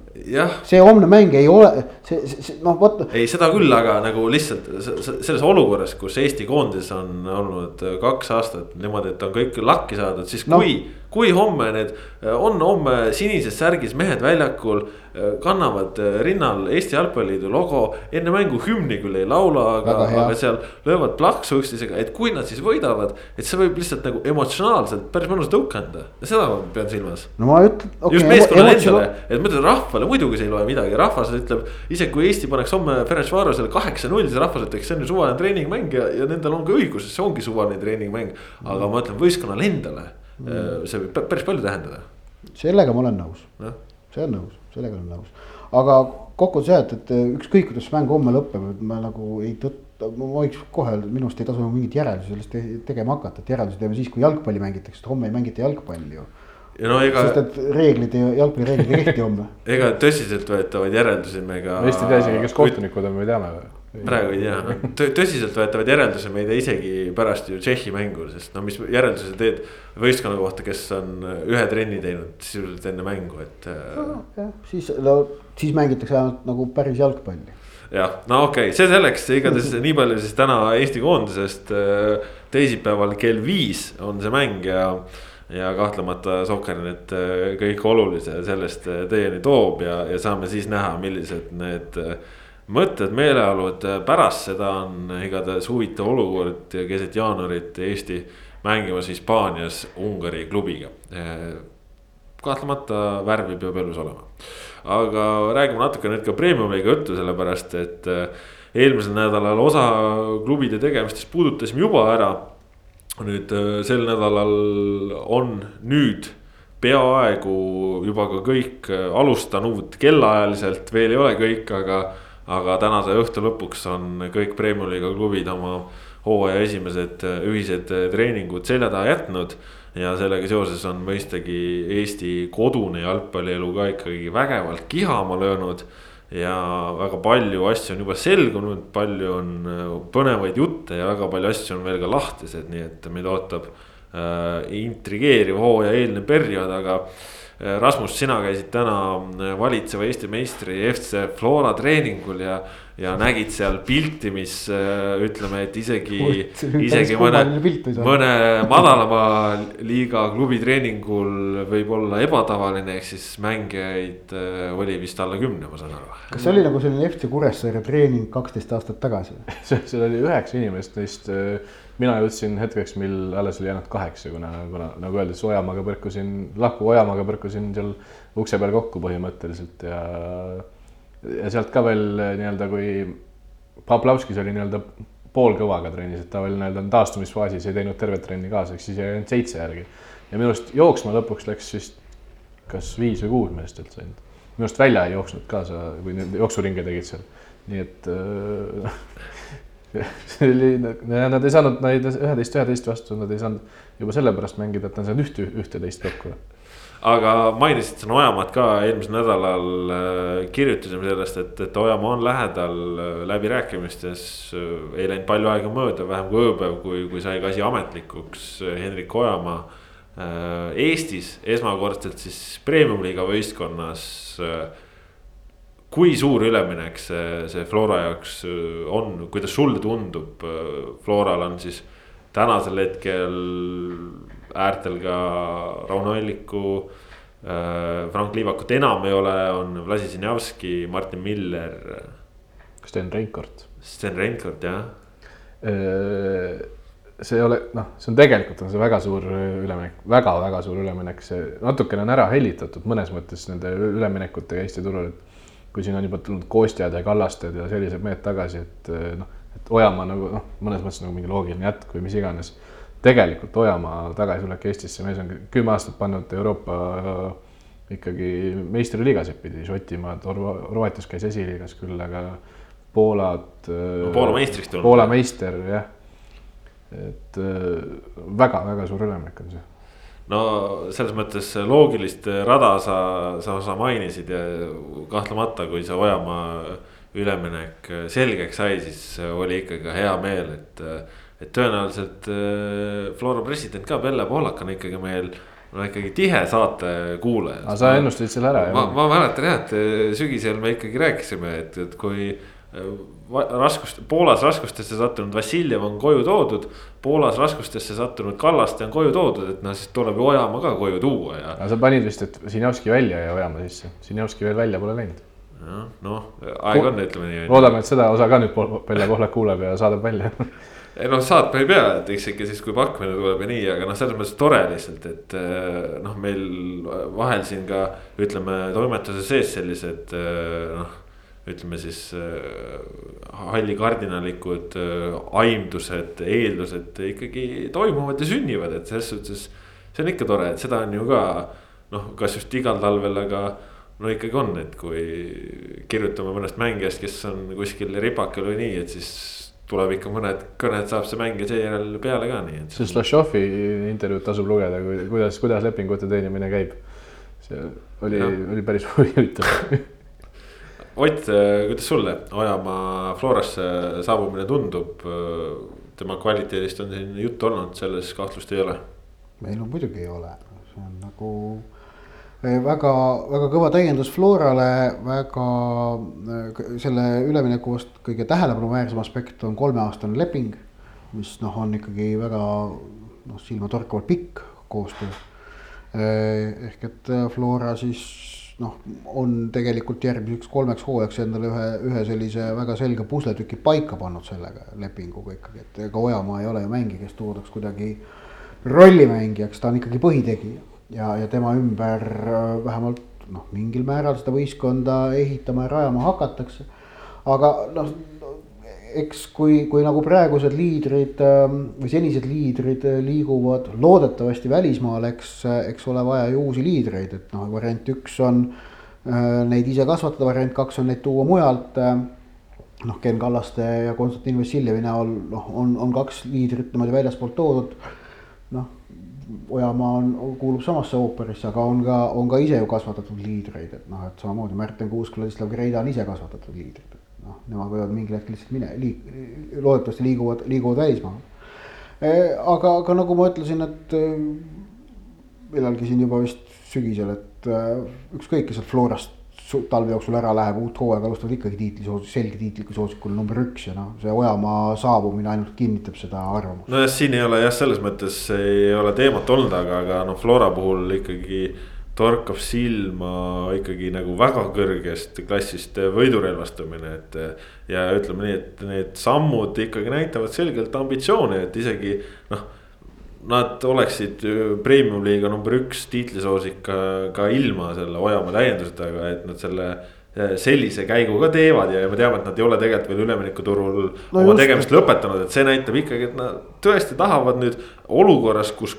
see homne mäng ei ole, see, see, noh, vot. ei, seda küll, aga nagu lihtsalt selles olukorras, kus Eesti koondis on olnud kaks aastat niimoodi, et on kõik lakki saadud, siis no. kui kui homme need, on homme sinises särgis mehed väljakul, kannavad rinnal Eesti Jalgpalliliidu logo, enne mängu hümni küll ei laula, aga, aga seal löövad plaksu üksteisega, et kui nad siis võidavad, et see võib lihtsalt nagu emotsionaalselt päris mõnus tõuke anda, seda ma pean silmas. no ma ütlen okay,. just meeskonnale endale, et ma ütlen rahvale muidugi see ei loe midagi, rahvas ütleb, isegi kui Eesti paneks homme Ferencvarosele kaheksa-null, siis rahvas ütleks, see on ju suvaline treeningmäng ja, ja nendel on ka õigus, see ongi suvaline treeningmäng. aga ma ütlen võistkonnale endale see võib päris palju tähendada. sellega ma olen nõus, see on nõus, sellega olen nõus, aga kokkuvõttes jah, et, et ükskõik, kuidas mäng homme lõpeb, et ma nagu ei tõtt-, ma võiks kohe öelda, minu arust ei tasu mingit järeldusi sellest tegema hakata, et järeldusi teeme siis, kui jalgpalli mängitakse, et homme ei mängita jalgpalli ju no ega, sest et reeglid, jalgpallireeglid ei kehti homme. ega tõsiseltvõetavaid järeldusi me ka. Eesti ei tea isegi, kes kohtunikud on, me teame või? Praegu ei tea, tõsiseltvõetavaid järeldusi me ei tee isegi pärast ju Tšehhi mängu, sest no mis järelduse teed võistkonna kohta, kes on ühe trenni teinud sisuliselt enne mängu, et no,. jah, siis, no siis mängitakse ainult nagu päris jalgpalli jah, no okei okay., see selleks, igatahes nii palju siis täna Eesti koondisest. teisipäeval kell viis on see mäng ja ja kahtlemata Sokkernet äh, kõik olulise sellest äh, teieni toob ja, ja saame siis näha, millised need äh, mõtted, meeleolud pärast seda on igatahes huvitav olukord keset jaanuarit Eesti mängimas Hispaanias Ungari klubiga. kahtlemata värvi peab elus olema, aga räägime natuke nüüd ka premiumiga juttu, sellepärast et eelmisel nädalal osa klubide tegemistest puudutasime juba ära nüüd äh, sel nädalal on nüüd peaaegu juba ka kõik äh, alustanud kellaajaliselt, veel ei ole kõik, aga. Aga tänase õhtu lõpuks on kõik Premiumi liiga klubid oma hooaja esimesed äh, ühised treeningud selja taha jätnud. ja sellega seoses on mõistagi Eesti kodune jalgpallielu ka ikkagi vägevalt kihama löönud ja väga palju asju on juba selgunud, palju on äh, põnevaid jutte ja väga palju asju on veel ka lahtised, nii et meid ootab äh, intrigeeriv hooaja eelne periood, aga äh,. Rasmus, sina käisid täna valitseva Eesti meistri FC Flora treeningul ja ja nägid seal pilti, mis äh, ütleme, et isegi, isegi mõne, mõne madalama liiga klubi treeningul võib olla ebatavaline, ehk siis mängijaid äh, oli vist alla kümne, ma saan aru. kas see oli nagu selline FC Kuressaare treening kaksteist aastat tagasi? seal oli üheksa inimest, neist äh, mina jõudsin hetkeks, mil alles oli jäänud kaheksa, kuna, kuna nagu öeldud, siis Ojamaaga põrkusin, lahku Ojamaaga põrkusin seal ukse peal kokku põhimõtteliselt ja ja sealt ka veel eh, nii-öelda, kui Poplavskis oli nii-öelda poolkõvaga trennis, et ta veel nii-öelda taastumisfaasis ei teinud tervet trenni kaasa, ehk siis jäi ainult seitse järgi. ja minu arust jooksma lõpuks läks vist kas viis või kuus meest üldse ainult. minu arust välja ei jooksnud kaasa, kui need jooksuringe tegid seal, nii et äh, see oli, nad ei saanud, nad üheteist, üheteist vastu, nad ei saanud juba sellepärast mängida, et nad ei saanud ühte, ühteteist kokku aga mainisid siin Ojamaad ka eelmisel nädalal äh, kirjutasime sellest, et, et Ojamaa on lähedal äh, läbirääkimistes. Äh, ei läinud palju aega mööda, vähem kui ööpäev, kui, kui sai ka asi ametlikuks Hendrik Ojamaa. Eestis esmakordselt siis premium-liiga võistkonnas. Kui suur üleminek see, see Flora jaoks on, kuidas sulle tundub, Floral on siis tänasel hetkel äärtel ka Rauno Alliku äh,. Frank Liivakut enam ei ole, on Vlasi Sinjavski, Martin Miller. Sten Reinkord. Sten Reinkord jah. Äh, see ei ole, noh, see on tegelikult on see väga suur üleminek väga,, väga-väga suur üleminek, see natukene on ära hellitatud mõnes mõttes nende üleminekutega Eesti turul, et. Kui siin on juba tulnud Kostjad ja Kallasted ja sellised mehed tagasi, et noh, et Ojamaa nagu noh, mõnes mõttes nagu mingi loogiline jätk või mis iganes tegelikult Ojamaa tagasitulek Eestisse, mees on kümme aastat pannud Euroopa äh, ikkagi meistriliigasid pidi, Šotimaad, Horvaatias käis esiliigas küll, aga Poolat no,. Poola meistriks tulnud. Poola meister jah. et väga-väga suur üleminek on see. No selles mõttes loogilist rada sa, sa, sa mainisid ja kahtlemata, kui see Ojamaa üleminek selgeks sai, siis oli ikkagi hea meel, et et tõenäoliselt äh, Flora president ka, Belle Poolak on ikkagi meil no ikkagi tihe saatekuulaja. aga sa ennustasid selle ära ma, ma mäletan jah, et äh, sügisel me ikkagi rääkisime, et, et kui raskust, Poolas raskustesse sattunud Vassiljev on koju toodud. Poolas raskustesse sattunud Kallaste on koju toodud, et noh, siis tuleb ju Ojamaa ka koju tuua ja. aga sa panid vist, et Sinjavski välja ja Ojamaa sisse, Sinjavski veel välja pole läinud. jah, noh, aeg on, ütleme nii. loodame, et seda osa ka nüüd Pelle Pohlak kuuleb ja saadab välja ei noh, saatma ei pea, et eks ikka siis, kui pakkumine tuleb ja nii, aga noh, selles mõttes tore lihtsalt, et noh, meil vahel siin ka ütleme toimetuse sees sellised noh. Ütleme siis eh, halli kardinalikud aimdused, eeldused ikkagi toimuvad ja sünnivad, et selles suhtes. see on ikka tore, et seda on ju ka noh, kas just igal talvel, aga no ikkagi on, et kui kirjutame mõnest mängijast, kes on kuskil ripakil või nii, et siis tuleb ikka mõned kõned saab see mängija seejärel peale ka, nii et. see Slašovi intervjuud tasub lugeda, kuidas, kuidas lepingute teenimine käib. see oli, oli päris huvitav Ott, kuidas sulle Ojamaa Florasse saabumine tundub? tema kvaliteedist on siin juttu olnud, selles kahtlust ei ole. ei no muidugi ei ole, see on nagu väga, väga kõva täiendus Florale, väga selle ülemineku vast kõige tähelepanuväärsem aspekt on kolmeaastane leping. mis noh, on ikkagi väga noh, silmatorkavalt pikk koostöö. ehk et Flora siis noh, on tegelikult järgmiseks kolmeks hooajaks endale ühe, ühe sellise väga selge pusletüki paika pannud sellega lepinguga ikkagi, et ega Ojamaa ei ole ju mängija, kes toodaks kuidagi rollimängijaks, ta on ikkagi põhitegija ja, ja tema ümber äh, vähemalt noh, mingil määral seda võistkonda ehitama ja rajama hakatakse. aga noh, eks kui, kui nagu praegused liidrid ähm, või senised liidrid äh, liiguvad loodetavasti välismaale, eks, eks ole vaja ju uusi liidreid, et noh, variant üks on äh, neid ise kasvatada, variant kaks on neid tuua mujalt noh, Ken Kallaste ja Konstantin Vassiljevi näol noh, on, on kaks liidrit niimoodi väljaspoolt toodud. noh, Ojamaa on, kuulub samasse ooperisse, aga on ka, on ka ise ju kasvatatud liidreid, et noh, et samamoodi Märten Kuusk, Vladislav Greida on ise kasvatatud liidrid. Noh, nemad võivad mingil hetkel lihtsalt mine, liik-, loodetavasti liiguvad, liiguvad välismaale. E, aga, aga nagu ma ütlesin, et millalgi siin juba vist sügisel, et e, ükskõik, kes sealt Florast talve jooksul ära läheb, uut hooaega alustavad ikkagi tiitlisoos-, selge tiitliku soosikul number üks ja noh, see Ojamaa saabumine ainult kinnitab seda arvamust. nojah, siin ei ole jah, selles mõttes ei ole teemat olnud, aga, aga noh, Flora puhul ikkagi torkab silma ikkagi nagu väga kõrgest klassist võidurelvastumine, et. ja ütleme nii, et need sammud ikkagi näitavad selgelt ambitsiooni, et isegi noh nad oleksid premium liiga number üks tiitlisoosik ka, ilma selle Ojamaa täiendustega, et nad selle eh, sellise käigu ka teevad ja me teame, et nad ei ole tegelikult veel üleminekuturul no oma just. tegemist lõpetanud, et see näitab ikkagi, et nad tõesti tahavad nüüd olukorras, kus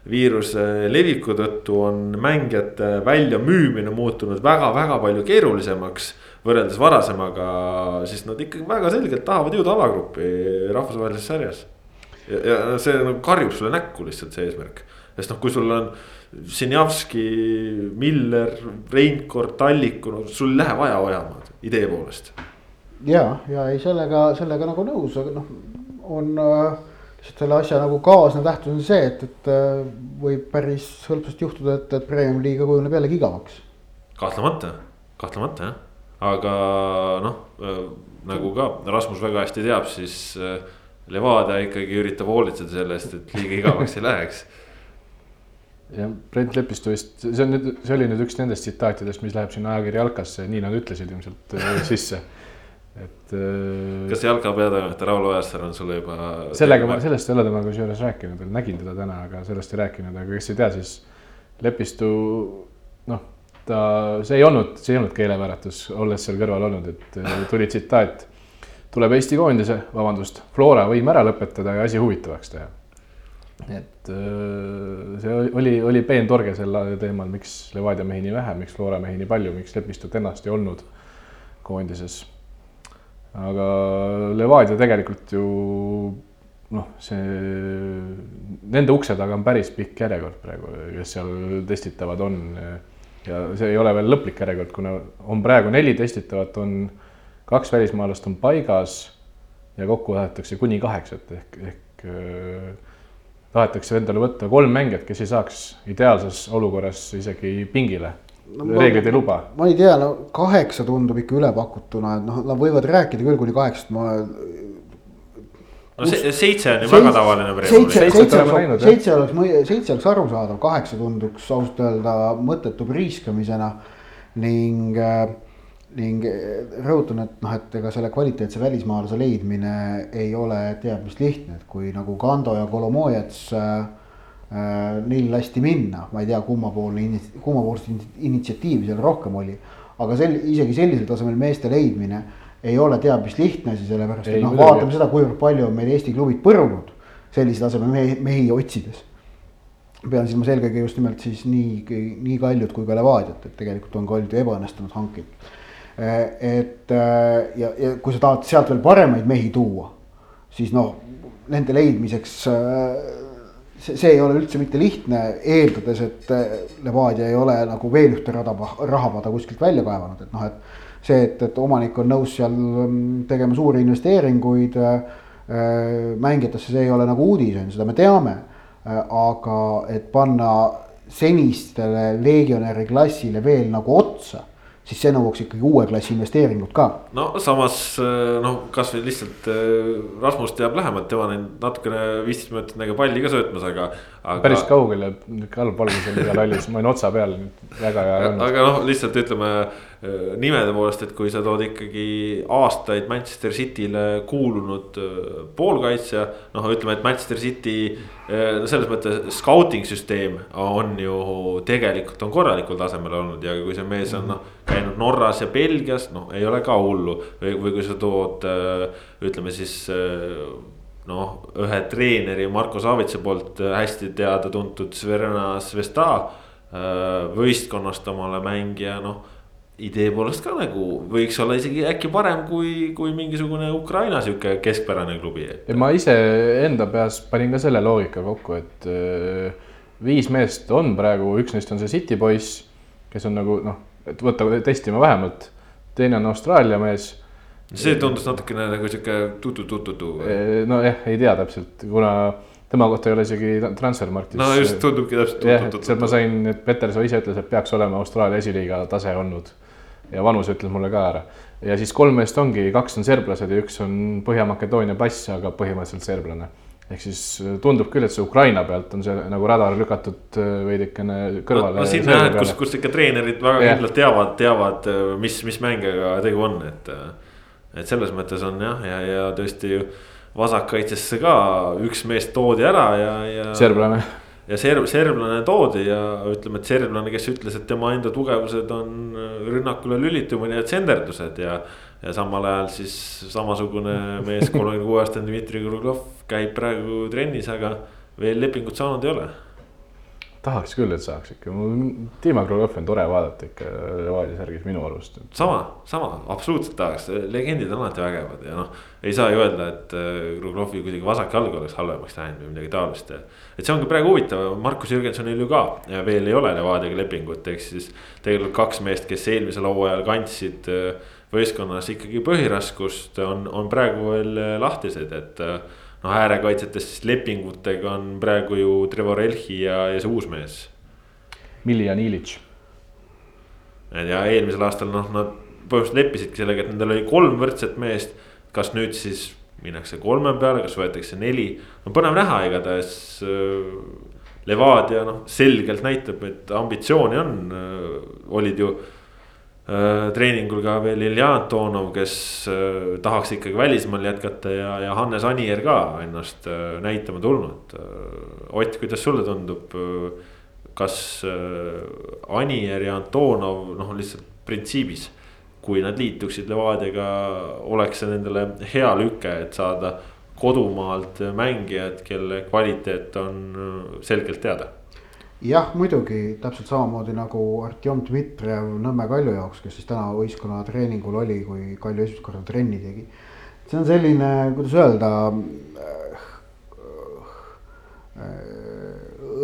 koroonaviiruse leviku tõttu on mängijate väljamüümine muutunud väga-väga palju keerulisemaks võrreldes varasemaga, siis nad ikkagi väga selgelt tahavad jõuda alagruppi rahvusvahelises sarjas ja, see nagu karjub sulle näkku lihtsalt see eesmärk. sest noh, kui sul on Sinjavski, Miller, Reinkord, Talliku, no sul ei lähe vaja Ojamaad idee poolest. ja, ja ei sellega, sellega nagu nõus, aga noh, on äh, lihtsalt selle asja nagu kaasnev tähtsus on see, et, et äh, võib päris hõlpsasti juhtuda, et, et Premiumi liiga kujuneb jällegi igavaks. kahtlemata, kahtlemata jah, aga noh äh, nagu ka Rasmus väga hästi teab, siis äh, Levadia ikkagi üritab hoolitseda selle eest, et liiga igavaks ei läheks. jah, Brent Lepistu vist, see on nüüd, see oli nüüd üks nendest tsitaatidest, mis läheb sinna ajakirja Alkasse, nii nad ütlesid ilmselt äh, sisse et. Äh, kas jalka peatoimetaja Raul Ojasäär on sulle juba? sellega ma, sellest ei ole temaga kusjuures rääkinud, nägin teda täna, aga sellest ei rääkinud, aga kes ei tea, siis Lepistu noh, ta, see ei olnud, see ei olnud keelevääratus, olles seal kõrval olnud, et äh, tuli tsitaat tuleb Eesti koondise, vabandust, Flora võime ära lõpetada ja asi huvitavaks teha. et äh, see oli, oli peentorge sel teemal, miks Levadia mehi nii vähe, miks Flora mehi nii palju, miks Lepistut ennast ei olnud koondises. Aga Levadia tegelikult ju noh, see, nende ukse taga on päris pikk järjekord praegu, kes seal testitavad on. ja see ei ole veel lõplik järjekord, kuna on praegu neli testitavat, on kaks välismaalast on paigas ja kokku tahetakse kuni kaheksat ehk, ehk äh, tahetakse endale võtta kolm mängijat, kes ei saaks ideaalses olukorras isegi pingile no,. reeglid ei luba. ma ei tea, no kaheksa tundub ikka ülepakutuna, et noh, nad võivad rääkida küll kuni kaheksast, ma. no see, seitse on ju väga tavaline. seitse, seitse oleks, seitse oleks, seitse oleks arusaadav, kaheksa tunduks ausalt öelda mõttetu priiskamisena ning äh, ning eh, rõhutan, et noh, et ega selle kvaliteetse välismaalase leidmine ei ole teab mis lihtne, et kui nagu Kando ja Kolomojets äh, äh, neil lasti minna, ma ei tea, kummapoolne, kummapoolset initsiatiivi seal rohkem oli. aga sel-, isegi sellisel tasemel meeste leidmine ei ole teab mis lihtne asi, sellepärast et noh, vaatame seda, kuivõrd palju on meil Eesti klubid põrunud sellise taseme mehi, mehi otsides. Pean silmas eelkõige just nimelt siis nii, nii Kaljut kui ka Levadiat, et tegelikult on ka olnud ju ebaõnnestunud hanked et ja, ja kui sa tahad sealt veel paremaid mehi tuua, siis noh, nende leidmiseks see, see ei ole üldse mitte lihtne, eeldades, et Levadia ei ole nagu veel ühte rada, rahapada kuskilt välja kaevanud, et noh, et. see, et, et omanik on nõus seal mm, tegema suuri investeeringuid mängijatesse, see ei ole nagu uudis, on ju, seda me teame. aga et panna senistele legionäri klassile veel nagu otsa siis see nõuaks ikkagi uue klassi investeeringut ka. no samas noh, kasvõi lihtsalt äh, Rasmus teab lähemalt, tema on natukene viisteist minutit nagu palli ka söötmas, aga, aga.... päris kaugel ja halb valgus oli seal hallis, ma olin otsa peal, väga hea ei olnud. aga noh, lihtsalt ütleme Äh, nimede poolest, et kui sa tood ikkagi aastaid Manchester City'le kuulunud äh, poolkaitsja. noh, ütleme, et Manchester City äh, selles mõttes scouting süsteem on ju tegelikult on korralikul tasemel olnud ja kui see mees on noh. käinud Norras ja Belgias, noh, ei ole ka hullu või, või kui sa tood ütleme siis noh, ühe treeneri Marko Savitsa poolt hästi teada-tuntud Sverna Svesta võistkonnast omale mängija, noh idee poolest ka nagu võiks olla isegi äkki parem kui, kui mingisugune Ukraina sihuke keskpärane klubi. ma iseenda peas panin ka selle loogika kokku, et äh, viis meest on praegu, üks neist on see City poiss, kes on nagu noh, et võtta testima vähemalt, teine on Austraalia mees. See tundus natukene nagu sihuke tutu-tutu-tu. nojah, ei tea täpselt, kuna tema kohta ei ole isegi Transfermarktis. no just tundubki täpselt. jah, et sealt ma sain, et Peterson ise ütles, et peaks olema Austraalia esiliiga tase olnud ja vanus ütles mulle ka ära. ja siis kolm meest ongi, kaks on serblased ja üks on Põhja-Makedoonia pass, aga põhimõtteliselt serblane. ehk siis äh, tundub küll, et see Ukraina pealt on see nagu radar lükatud äh, veidikene kõrvale no,. no siin näed, kus, kus ikka treenerid väga kindlalt teavad, teavad, äh, mis, mis mängijaga tegu on, et. Et selles mõttes on jah, ja, ja tõesti vasakkaitsesse ka üks mees toodi ära ja, ja. serblane ja serb, serblane toodi ja ütleme, et serblane, kes ütles, et tema enda tugevused on äh, rünnakule lülitumine ja tsenderdused ja. ja samal ajal siis samasugune mees, kolmekümne kuue aastane Dmitri Kruglov käib praegu trennis, aga veel lepingut saanud ei ole tahaks küll, et saaks ikka, Dima Krugov on tore vaadata ikka Levadia särgis minu arust. sama, sama, absoluutselt tahaks, legendid on alati vägevad ja noh, ei saa ju öelda, et äh, kuidagi vasak jalg oleks halvemaks läinud või midagi taolist. et see ongi praegu huvitav, Markus Jürgensonil ju ka veel ei ole Levadiaga lepingut, ehk siis tegelikult kaks meest, kes eelmisel hooajal kandsid äh, võistkonnas ikkagi põhiraskust, on, on praegu veel äh, lahtised, et noh, äärekaitsjatest siis lepingutega on praegu ju Trevor Elhi ja, ja see uus mees. Miljan Ilitš. ja eelmisel aastal noh, nad põhimõtteliselt leppisidki sellega, et nendel oli kolm võrdset meest. kas nüüd siis minnakse kolme peale, kas võetakse neli, no põnev näha, igatahes äh,. Levadia noh, selgelt näitab, et ambitsiooni on äh,, olid ju treeningul ka veel Ilja Antonov, kes äh, tahaks ikkagi välismaal jätkata ja, ja Hannes Anier ka ennast äh, näitama tulnud. Ott, kuidas sulle tundub, kas Anier ja Antonov noh, lihtsalt printsiibis, kui nad liituksid Levadiaga, oleks see nendele hea lüke, et saada kodumaalt mängijad, kelle kvaliteet on selgelt teada jah, muidugi täpselt samamoodi nagu Artjom Dmitrijev Nõmme Kalju jaoks, kes siis täna võistkonna treeningul oli, kui Kalju esimest korda trenni tegi. see on selline, kuidas öelda äh,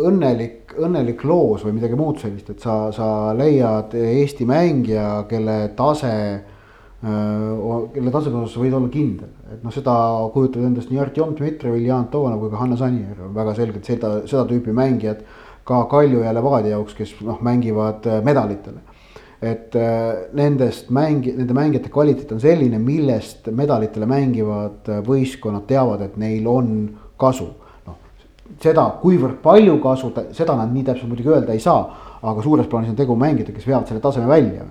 õnnelik, õnnelik loos või midagi muud sellist, et sa, sa leiad Eesti mängija, kelle tase äh, kelle taseme osas võid olla kindel, et noh, seda kujutavad endast nii Artjom Dmitrijev, Ilja Antonov kui ka Hannes Anier on väga selgelt seda, seda tüüpi mängijad ka Kalju ja Levadia jaoks, kes noh, mängivad äh, medalitele. et äh, nendest mängi-, nende mängijate kvaliteet on selline, millest medalitele mängivad äh, võistkonnad teavad, et neil on kasu. noh, seda, kuivõrd palju kasu, seda nad nii täpselt muidugi öelda ei saa, aga suures plaanis on tegu mängijatega, kes veavad selle taseme välja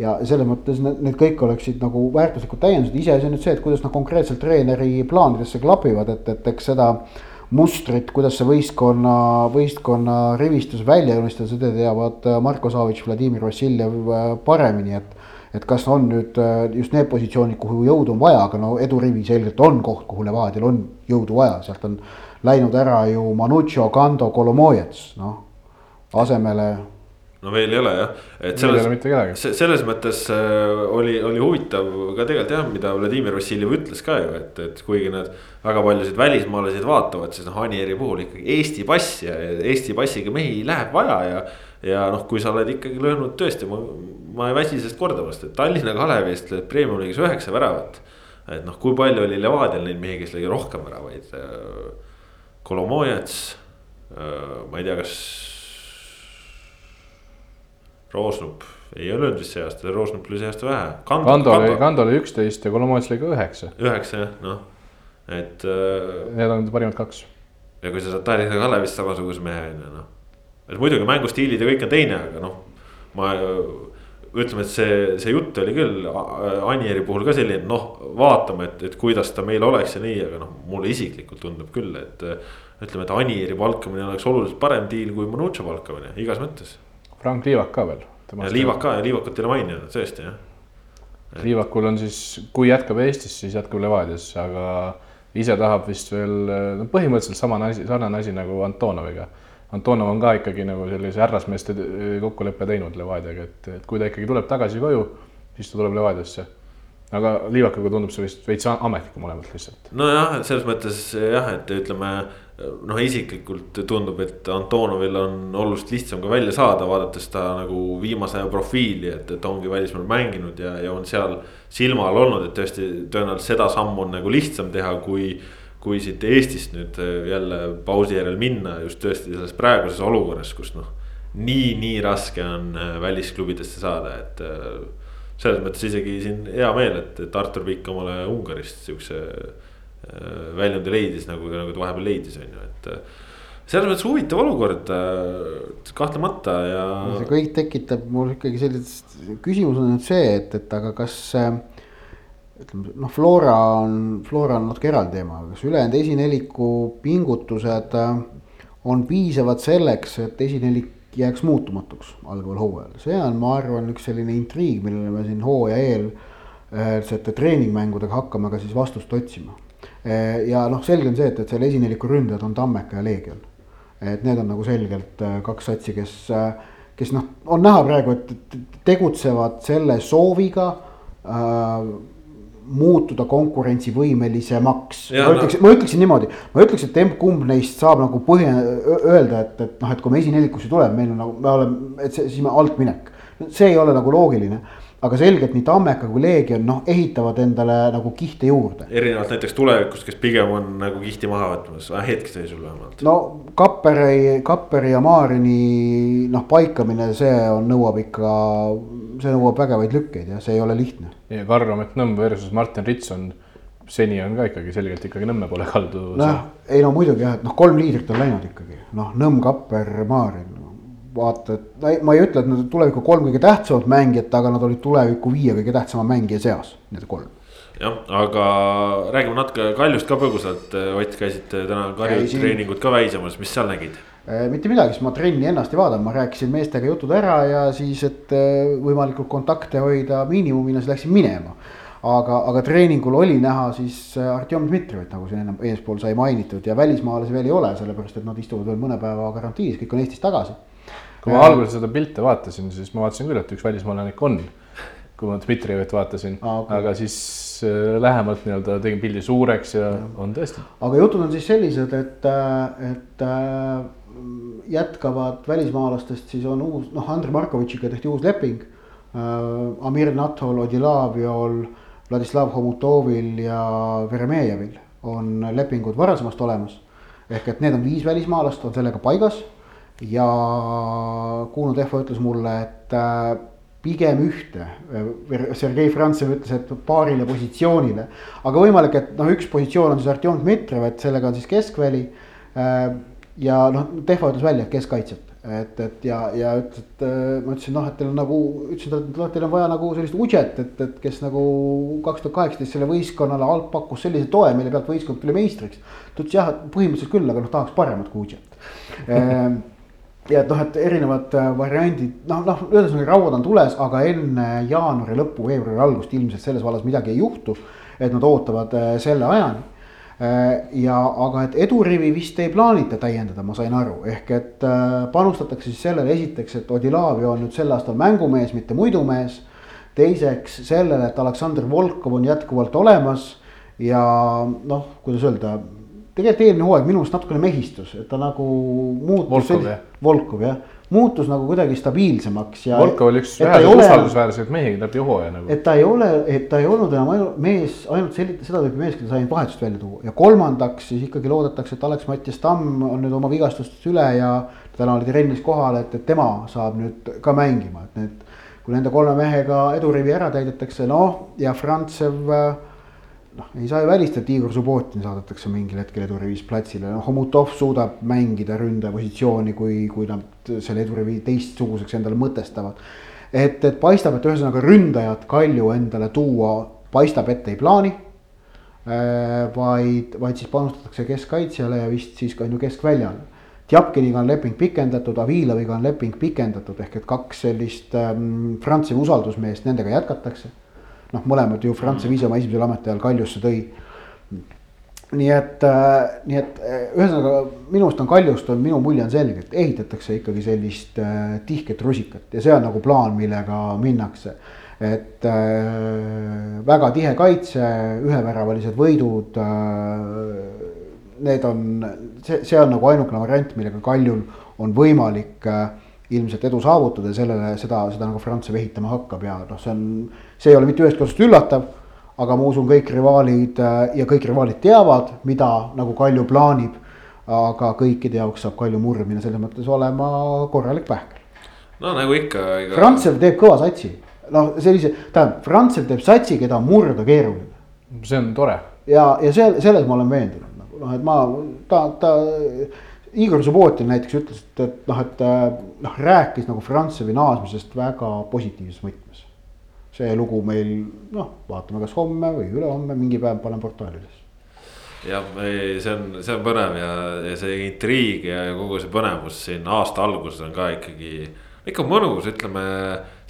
ja selles mõttes need, need kõik oleksid nagu väärtuslikud täiendused, iseasi on nüüd see, et kuidas nad konkreetselt treeneri plaanidesse klapivad, et, et eks seda äh, mustrit, kuidas see võistkonna, võistkonna rivistus välja joonistada, seda teavad äh, Marko Savitš, Vladimir Vassiljev äh, paremini, et. et kas on nüüd äh, just need positsioonid, kuhu jõudu on vaja, aga no edurivi selgelt on koht, kuhu Levadial on jõudu vaja, sealt on läinud ära ju Manuccio, Kando, Kolomojets, noh asemele no veel ei ole jah, et selles. selles mõttes äh, oli, oli huvitav ka tegelikult jah, mida Vladimir Vassiljev ütles ka ju, et, et kuigi nad väga paljusid välismaalaseid vaatavad, siis noh, Anieri puhul ikkagi Eesti pass ja Eesti passiga mehi läheb vaja ja. ja noh, kui sa oled ikkagi löönud tõesti, ma, ma ei väsi sellest kordamast, et Tallinna Kalevi eest lööd Premium liigis üheksa väravat. et noh, kui palju oli Levadial neid mehi, kes lõi rohkem väravaid. Kolomojets, ma ei tea, kas Roosnup ei ole löönud vist see aasta, Roosnup lõi see aasta vähe. Kando oli, Kando oli üksteist ja Kolomats lõi ka üheksa. üheksa jah, noh, et äh,. Need on parimad kaks. ja kui sa saad Tallinna Kalevist samasuguse mehe on ju noh. et muidugi mängustiilid ja kõik on teine, aga noh, ma ütleme, et see, see jutt oli küll Anieri puhul ka selline, noh, vaatame, et, et kuidas ta meil oleks ja nii, aga noh, mulle isiklikult tundub küll, et. ütleme, et Anieri palkamine oleks oluliselt parem diil kui Manucho palkamine igas mõttes Frank Liivak ka veel. Liivak ka ja Liivakut ei ole maininud, tõesti jah. Liivakul on siis, kui jätkab Eestis, siis jätkab Levadias, aga ise tahab vist veel, no põhimõtteliselt sama asi, sarnane asi nagu Antonoviga. Antonov on ka ikkagi nagu sellise härrasmeeste kokkuleppe teinud Levadiaga, et, et kui ta ikkagi tuleb tagasi koju, siis ta tuleb Levadiasse aga Liivakaga tundub see vist veits ametlikum olevat lihtsalt. nojah, selles mõttes jah, et ütleme noh, isiklikult tundub, et Antonovil on oluliselt lihtsam ka välja saada, vaadates ta nagu viimase aja profiili, et, et ongi välismaal mänginud ja, ja on seal silma all olnud, et tõesti tõenäoliselt seda sammu on nagu lihtsam teha, kui. kui siit Eestist nüüd jälle pausi järel minna just tõesti selles praeguses olukorras, kus noh. nii, nii raske on välisklubidesse saada, et selles mõttes isegi siin hea meel, et, et Artur Pikk omale Ungarist siukse äh, väljundi leidis nagu, nagu ta vahepeal leidis, on ju, et. Äh, selles mõttes huvitav olukord äh, kahtlemata ja. see kõik tekitab mul ikkagi sellist, küsimus on nüüd see, et, et aga kas ütleme noh, Flora on, Flora on natuke eraldi teema, kas ülejäänud esineliku pingutused on piisavad selleks, et esinelik jääks muutumatuks algaval hooajal, see on, ma arvan, üks selline intriig, millele me siin hooaja eel sete treeningmängudega hakkame ka siis vastust otsima. Ja noh, selge on see, et, et seal esineliku ründajad on Tammeka ja Leegion. et need on nagu selgelt äh, kaks satsi, kes, äh, kes noh, on näha praegu, et tegutsevad selle sooviga äh, muutuda konkurentsivõimelisemaks. ma ütleksin, ma ütleksin niimoodi, ma ütleks, et emb-kumb neist saab nagu põhja öelda, et, et noh, et kui me esinelikusse tuleb, meil on nagu, me oleme, et see, siis me altminek. see ei ole nagu loogiline aga selgelt nii Tammeka kui Leegion noh, ehitavad endale nagu kihte juurde. erinevalt näiteks tulevikust, kes pigem on nagu kihti maha võtmas, hetkeseisul vähemalt. no Kapperi, Kapperi ja Maarini noh, paikamine, see on, nõuab ikka, see nõuab vägevaid lükkeid ja see ei ole lihtne. ja Karl-Amet Nõmm versus Martin Ritson seni on ka ikkagi selgelt ikkagi Nõmme poole kaldu. noh, ei no muidugi jah, et noh, kolm liidrit on läinud ikkagi, noh, Nõmm, Kapper, Maarin vaata, et ma ei ütle, et nad on tuleviku kolm kõige tähtsamat mängijat, aga nad olid tuleviku viie kõige tähtsama mängija seas, need kolm. jah, aga räägime natuke Kaljust ka põgusalt, Ott, käisite täna Kalju treeningut ka väisamas, mis seal nägid? Äh, mitte midagi, sest ma trenni ennast ei vaadanud, ma rääkisin meestega jutud ära ja siis, et äh, võimalikult kontakte hoida miinimumina, siis läksin minema. Aga, aga treeningul oli näha siis äh, Artjom Dmitrijevit, nagu siin ennem eespool sai mainitud ja välismaalasi veel ei ole, sellepärast et nad istuvad veel mõne päeva karantiinis, kõik on Eestis tagasi kui ma alguses seda pilte vaatasin, siis ma vaatasin küll, et üks välismaalane ikka on. kui ma Dmitrijevit vaatasin ah,, okay. aga siis äh, lähemalt nii-öelda tegin pildi suureks ja, ja on tõesti. aga jutud on siis sellised, et, äh, et äh, jätkavad välismaalastest, siis on uus, noh, Andrei Markovitšiga tehti uus leping. Amir Nathol, Odilaviol, Vladislav Homutovil ja Veremejevil on lepingud varasemast olemas. ehk et need on viis välismaalast, on sellega paigas ja Kuno Tehvo ütles mulle, et äh, pigem ühte. Sergei Frantsev ütles, et paarile positsioonile, aga võimalik, et noh, üks positsioon on siis Artjom Dmitrijev, et sellega on siis keskväli. Äh, ja noh, Tehvo ütles välja, et keskkaitset, et, et ja, ja ütles, et äh, ma ütlesin noh, et teil on nagu, ütlesin, et teil on vaja nagu sellist udžet, et, et kes nagu kaks tuhat kaheksateist selle võistkonnale alt pakkus sellise toe, mille pealt võistkond tuli meistriks. ta ütles jah, põhimõtteliselt küll, aga noh, tahaks paremat kui udžet ja et noh, et erinevad äh, variandid, noh, noh, ühesõnaga rauad on tules, aga enne jaanuari lõppu, veebruari algust ilmselt selles vallas midagi ei juhtu. et nad ootavad äh, selle ajani. ja, aga et edurivi vist ei plaanita täiendada, ma sain aru, ehk et panustatakse siis sellele esiteks, et Odilavio on nüüd sel aastal mängumees, mitte muidumees. teiseks sellele, et Aleksandr Volkov on jätkuvalt olemas ja noh, kuidas öelda tegelikult eelmine hooaeg minu arust natukene mehistus, et ta nagu muutus. Volkov jah. Volkov jah, muutus nagu kuidagi stabiilsemaks ja. Volkov oli üks väheseid usaldusväärseid mehi läbi hooaja nagu. et ta ei ole, et ta ei olnud enam ainult mees, ainult sellist, seda tüüpi mees, keda sai vahetust välja tuua ja kolmandaks siis ikkagi loodetakse, et Alex-Mattias Tamm on nüüd oma vigastustest üle ja. täna oli trennis kohal, et, et tema saab nüüd ka mängima, et need, kui nende kolme mehega edurivi ära täidetakse, noh ja Frantsev noh, ei saa ju välistada, et Igor Subbotin saadetakse mingil hetkel edurivis platsile, noh Homutov suudab mängida ründaja positsiooni, kui, kui nad selle edurivi teistsuguseks endale mõtestavad. et, et paistab, et ühesõnaga ründajat Kalju endale tuua, paistab, et ei plaani. vaid, vaid siis panustatakse keskkaitsjale ja vist siis ka on ju keskväljal. Tjapkiniga on leping pikendatud, Aviloviga on leping pikendatud, ehk et kaks sellist ähm, Prantsi usaldusmeest, nendega jätkatakse noh, mõlemad ju Franz viis oma esimesel ametiajal Kaljusse tõi. nii et äh,, nii et äh, ühesõnaga minu arust on Kaljust on minu mulje on selge, et ehitatakse ikkagi sellist äh, tihket rusikat ja see on nagu plaan, millega minnakse. et äh, väga tihe kaitse, üheväravalised võidud äh,. Need on, see, see on nagu ainukene variant, millega Kaljul on võimalik äh, ilmselt edu saavutada ja sellele, seda, seda nagu Frantsev ehitama hakkab ja noh, see on see ei ole mitte ühest otsast üllatav, aga ma usun, kõik rivaalid äh, ja kõik rivaalid teavad, mida nagu Kalju plaanib. aga kõikide jaoks saab Kalju murmine selles mõttes olema korralik pähkel. no nagu ikka ega.... Frantsev teeb kõva satsi, noh, sellise, tähendab, Frantsev teeb satsi, keda murda keeruline. see on tore. ja, ja seal, selles ma olen veendunud, nagu noh, et ma, ta, ta Igor Subbotin näiteks ütles, et, et noh, et noh, rääkis nagu Frantsevi naasmisest väga positiivses võtmes see lugu meil noh, vaatame, kas homme või ülehomme mingi päev panen portaali üles jah, see on, see on põnev ja, ja see intriig ja kogu see põnevus siin aasta alguses on ka ikkagi. ikka mõnus, ütleme,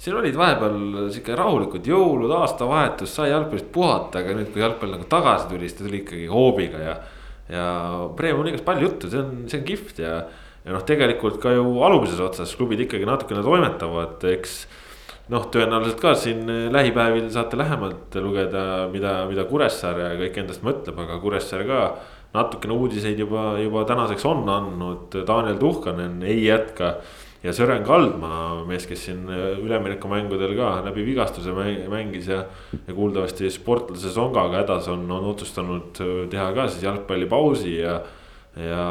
siin olid vahepeal sihuke rahulikud jõulud, aastavahetus, sai jalgpallist puhata, aga nüüd, kui jalgpall nagu tagasi tuli, siis ta tuli ikkagi hoobiga ja. Ja Premiumi liigas palju juttu, see on, see on kihvt ja, ja noh, tegelikult ka ju alumises otsas klubid ikkagi natukene toimetavad, eks noh, tõenäoliselt ka siin eh, lähipäevil saate lähemalt lugeda, mida, mida Kuressaare kõik endast mõtleb, aga Kuressaare ka. natukene uudiseid juba, juba tänaseks on andnud, Daniel Tuhkanen ei jätka. Ja Sören Kaldma, mees, kes siin eh, üleminekumängudel ka läbi vigastuse mängis ja. ja kuuldavasti sportlase Songaga hädas on, on otsustanud eh, teha ka siis jalgpallipausi ja. ja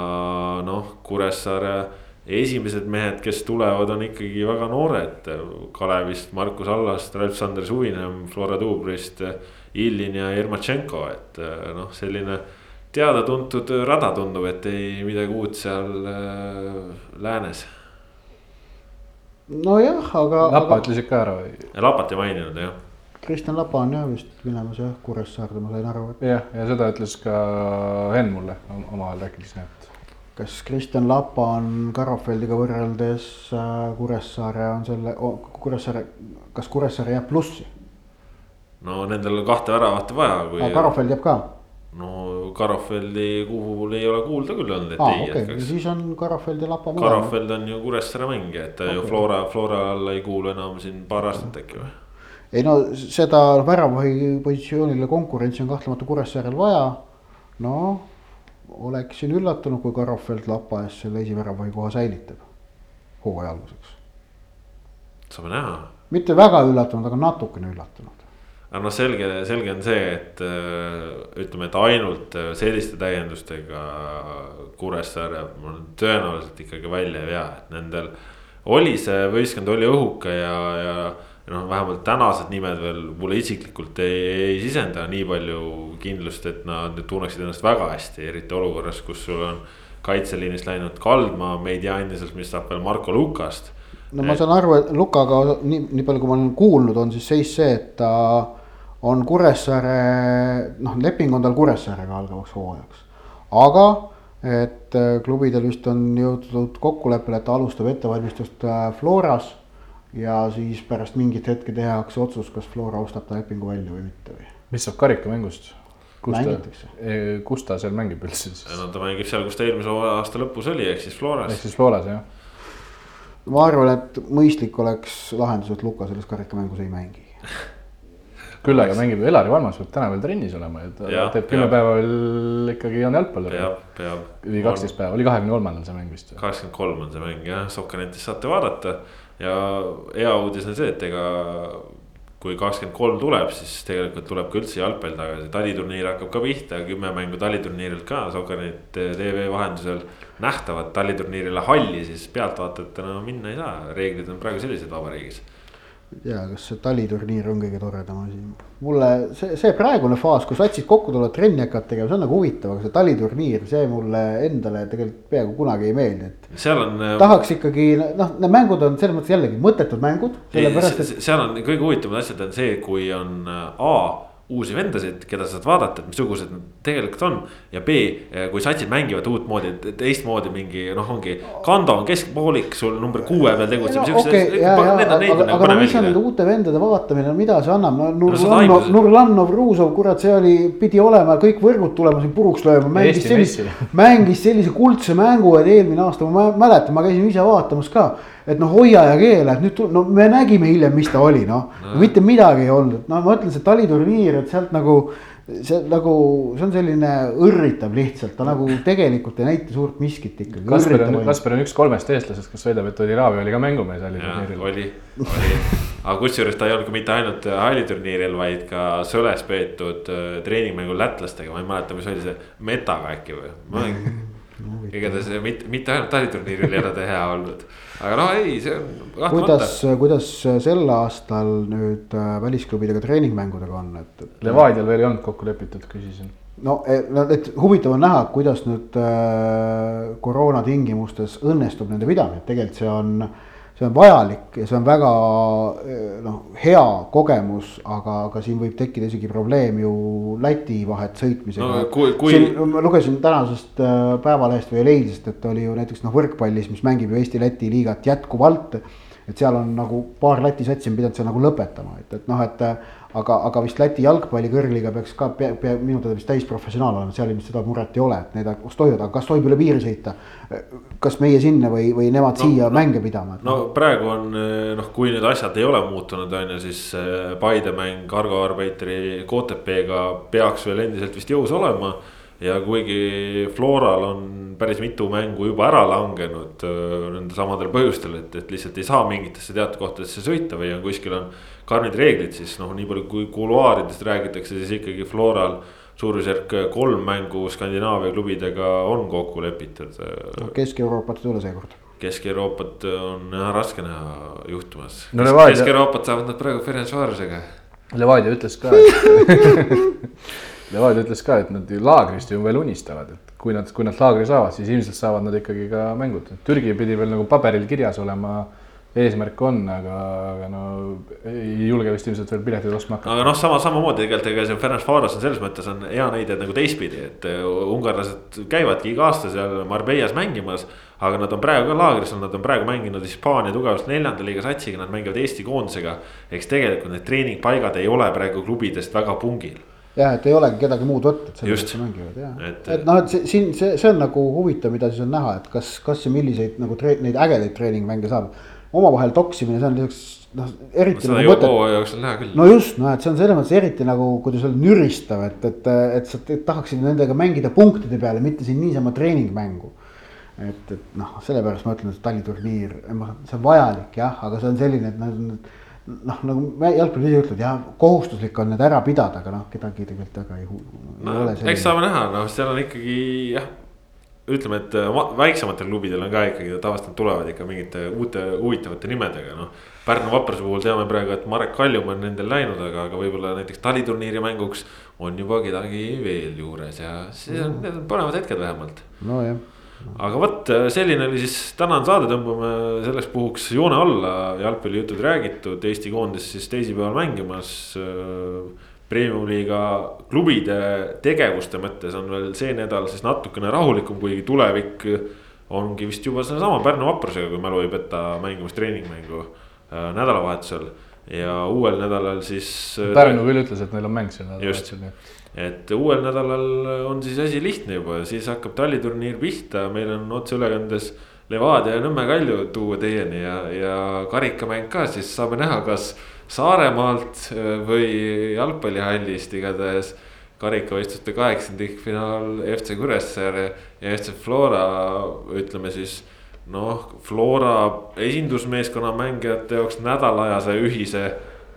noh, Kuressaare esimesed mehed, kes tulevad, on ikkagi väga noored. Kalevist Markus Allast, Ralf-Sander Suvinem, Flora Tuubrist, Illin ja Jermatšenko, et noh, selline teada-tuntud rada tundub, et ei midagi uut seal äh, läänes. Nojah, aga. Lapa aga... ütles ikka ära või? Lapat ei maininud jah. Kristjan Lapa on jah vist minemas jah Kuressaarde, ma sain aru et.... jah, ja seda ütles ka Henn mulle omavahel rääkides jah kas Kristjan Lapa on Karofeldiga võrreldes äh, Kuressaare on selle, Kuressaare, kas Kuressaare jääb plussi? no nendel on kahte väravat vaja kui.... aga Karofeld jääb ka? No Karofeldi puhul ei ole kuulda küll olnud, et Aa, ei okay. jätkaks. siis on Karofeld ja Lapa. Karofeld on ju Kuressaare mängija, et ta okay. ju Flora, Flora alla ei kuulu enam siin paar aastat äkki või? ei no seda väravahi positsioonile konkurentsi on kahtlemata Kuressaarel vaja. noh oleksin üllatunud, kui Karofeld Lapa ees selle esiväravahi koha säilitab hooaja alguseks. saame näha. mitte väga üllatunud, aga natukene üllatunud. Aga noh, selge, selge on see, et äh, ütleme, et ainult äh, selliste täiendustega Kuressaare tõenäoliselt ikkagi välja ei vea, et nendel oli see võistkond oli õhuke ja, ja noh, vähemalt tänased nimed veel mulle isiklikult ei, ei sisenda nii palju kindlust, et nad nüüd tunneksid ennast väga hästi, eriti olukorras, kus sul on kaitseliinist läinud Kaldma, me ei tea endiselt, mis saab veel Marko Lukast. no ma saan aru, et Lukaga nii, nii palju, kui ma olen kuulnud, on siis seis see, et ta on Kuressaare, noh, leping on tal Kuressaarega algavaks hooajaks. aga et äh, klubidel vist on jõutud kokkuleppele, et ta alustab ettevalmistust äh, Floras ja siis pärast mingit hetke tehakse otsus, kas Flora ostab ta lepingu välja või mitte või. mis saab karikamängust? kus ta Mängitakse., kus ta seal mängib üldse siis? no ta mängib seal, kus ta eelmise aasta lõpus oli, ehk siis ehk Floras. siis Floras jah, ma arvan, et mõistlik oleks lahendus, et Luka selles karikamängus ei mängi. küll aga mängib Elari Valmas peab täna veel trennis olema ja ta Jah, teeb kümme päeva veel ikkagi on jalgpallur. peab, peab. või kaksteist päeva, oli kahekümne kolmandal see mäng vist. kakskümmend kolm on see mäng jah, Sokkernetis saate vaadata ja hea uudis on see, et ega kui kakskümmend kolm tuleb, siis tegelikult tuleb ka üldse jalgpall tagasi, taliturniir hakkab ka pihta, kümme mängu taliturniirilt ka, Sokkernet tv vahendusel nähtavad taliturniirile halli, siis pealtvaatajatena minna ei saa, reeglid on praegu sellised vabariigis. tea, kas see taliturniir on kõige toredam asi. mulle see, see praegune faas, kus satsid kokku tulevad trenni hakkavad tegema, see on nagu huvitav, aga see taliturniir, see mulle endale tegelikult peaaegu kunagi ei meeldi, et seal on. tahaks ikkagi noh, need mängud on selles mõttes jällegi mõttetud mängud, seal on kõige huvitavamad asjad on see, kui on äh, A uusi vendasid, keda sa saad vaadata, et missugused nad tegelikult on. ja B, kui satsid mängivad uutmoodi, teistmoodi mingi noh, ongi. Kando on keskpoolik sul number kuue peal tegutseb. okei, ja, ja, aga, aga, no mis on nende uute vendade vaatamine, mida see annab, no Nurlanov, Nurlanov, Ruusov, kurat, see oli, pidi olema kõik võrgud tulema siin puruks lööma, mängis sellise, mängis sellise kuldse mängu, et eelmine aasta ma mä- mäletan, ma käisin ise vaatamas ka. Et noh, hoia ja keela, et nüüd tu- no me nägime hiljem, mis ta oli, noh no., mitte midagi ei olnud, noh, ma ütlen, see taliturniir, et sealt nagu see nagu, see on selline õrritab lihtsalt, ta nagu tegelikult ei näita suurt miskit ikkagi. Kasper on, Kasper on üks kolmest eestlasest, kes väidab, et Oli Raavi oli ka mängumees halli jah, turniiril. oli, oli, aga kusjuures ta ei olnud ka mitte ainult halliturniiril, vaid ka Sõles peetud äh, treeningmängul lätlastega, ma ei mäleta, mis oli see, Metaga äkki või? Igatahes mitte, mitte ainult halliturniiril ei ole ta hea olnud, aga no ei, see on kahtlemata. Kuidas, kuidas sel aastal nüüd äh, välisklubidega treeningmängudega on, et, et Levadial veel ei olnud kokku lepitud, küsisin. no, no et huvitav on näha, kuidas nüüd äh, koroona tingimustes õnnestub nende pidamine, et tegelikult see on, see on vajalik ja see on väga äh, noh, hea kogemus, aga, aga siin võib tekkida isegi probleem ju Läti vahet sõitmisega No kui- kui- siin ma lugesin tänasest äh, Päevalehest või eilsest, et oli ju näiteks noh, võrkpallis, mis mängib ju Eesti-Läti liigat jätkuvalt. et seal on nagu paar Läti satsi on pidanud seal nagu lõpetama, et, et noh, et äh, aga, aga vist Läti jalgpalli kõrgliiga peaks ka pea, pea minu teada vist täisprofessionaal olema, seal ilmselt seda muret ei ole, et need kas tohivad, aga kas tohib üle piiri sõita. kas meie sinna või, või nemad No, siia no, mänge pidama, no praegu on noh, kui need asjad ei ole muutunud, on ju, siis äh, Paide mäng Argo Arbeiteri KTP-ga peaks veel endiselt vist jõus olema. Ja kuigi Floral on päris mitu mängu juba ära langenud äh, nendel samadel põhjustel, et, et lihtsalt ei saa mingitesse teatud kohtadesse sõita või on kuskil on karmid reeglid, siis noh, nii palju kui kuluaaridest räägitakse, siis ikkagi Floral suurusjärk kolm mängu Skandinaavia klubidega on kokku lepitud äh, Kesk-Euroopat ei tule seekord. Kesk-Euroopat on raske näha juhtumas No no,. Levadia- Kesk-Euroopat saavad nad praegu Ferencvarosega. Levadia ütles ka, et Levadia ütles ka, et nad ju laagrist ju veel unistavad, et kui nad, kui nad laagri saavad, siis ilmselt saavad nad ikkagi ka mängud. Türgi pidi veel nagu paberil kirjas olema, eesmärk on, aga, aga no ei julge vist ilmselt veel pileteid ostma hakata. aga noh, sama, samamoodi tegelikult ega see Ferencvaros on selles mõttes on hea näide nagu teistpidi, et äh, ungarlased käivadki iga aasta seal Marbellas mängimas. aga nad on praegu ka laagris, nad on praegu mänginud Hispaania tugevalt neljanda liiga satsiga, nad mängivad Eesti koondisega. eks tegelikult need treeningpaigad ei ole praegu klubidest väga pungil. jah, et ei olegi kedagi muud et Just. Et- et noh, et see siin see, see on nagu huvitav, mida siis on näha, et kas, kas ja milliseid nagu tre-, neid ägedaid treeningmänge saab. omavahel toksimine, see on lisaks noh, eriti seda nagu mõtet no just, noh, et see on selles mõttes eriti nagu, kuidas öelda, nüristav, et, et, et sa tahaksid nendega mängida punktide peale, mitte siin niisama treeningmängu. et, et noh, sellepärast ma ütlen, et taliturniir, see on vajalik jah, aga see on selline, et nad on noh, nagu me jalgpallis ise ütled jah, kohustuslik on need ära pidada, aga noh, kedagi tegelikult väga ei, ei no ole eks saame näha, noh, seal on ikkagi jah. ütleme, et äh, ma- väiksematel klubidel on ka ikkagi tavaliselt tulevad ikka mingite uute huvitavate nimedega, noh. Pärnu Vapruse puhul teame praegu, et Marek Kaljum on nendel läinud, aga, aga võib-olla näiteks taliturniiri mänguks on juba kedagi veel juures ja see on, need on põnevad hetked vähemalt nojah, aga vot selline oli siis tänane saade, tõmbame selleks puhuks joone alla, jalgpallijutud räägitud, Eesti koondis siis teisipäeval mängimas. Premium-liiga klubide tegevuste mõttes on veel see nädal siis natukene rahulikum, kuigi tulevik ongi vist juba sellesama Pärnu vaprusega, kui mälu ei peta, mängimas treeningmängu äh, nädalavahetusel. ja uuel nädalal siis. Pärnu küll ütles, et neil on mäng sel nädalavahetusel, nii et uuel nädalal on siis asi lihtne juba, siis hakkab talliturniir pihta, meil on otseülekandes Levadia ja Nõmme Kalju tuua teieni ja, ja karikamäng ka, siis saame näha, kas Saaremaalt äh, või jalgpallihallist igatahes. karikavõistluste kaheksandikfinaal FC Kuressaare ja FC Flora, ütleme siis noh, Flora esindusmeeskonna mängijate jaoks nädalajase ühise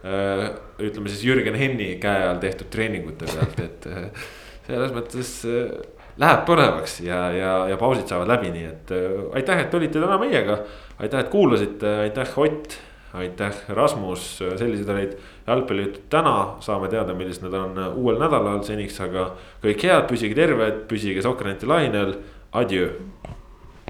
ütleme siis Jürgen Henni käe all tehtud treeningute pealt, et äh, selles mõttes läheb põnevaks ja, ja, ja pausid saavad läbi, nii et aitäh, et olite täna meiega. aitäh, et kuulasite, aitäh, Ott. Aitäh, Rasmus, sellised olid jalgpallijutud täna, saame teada, millised need on uuel nädalal seniks, aga kõik head, püsige terved, püsige Sokraneti lainel, adjöö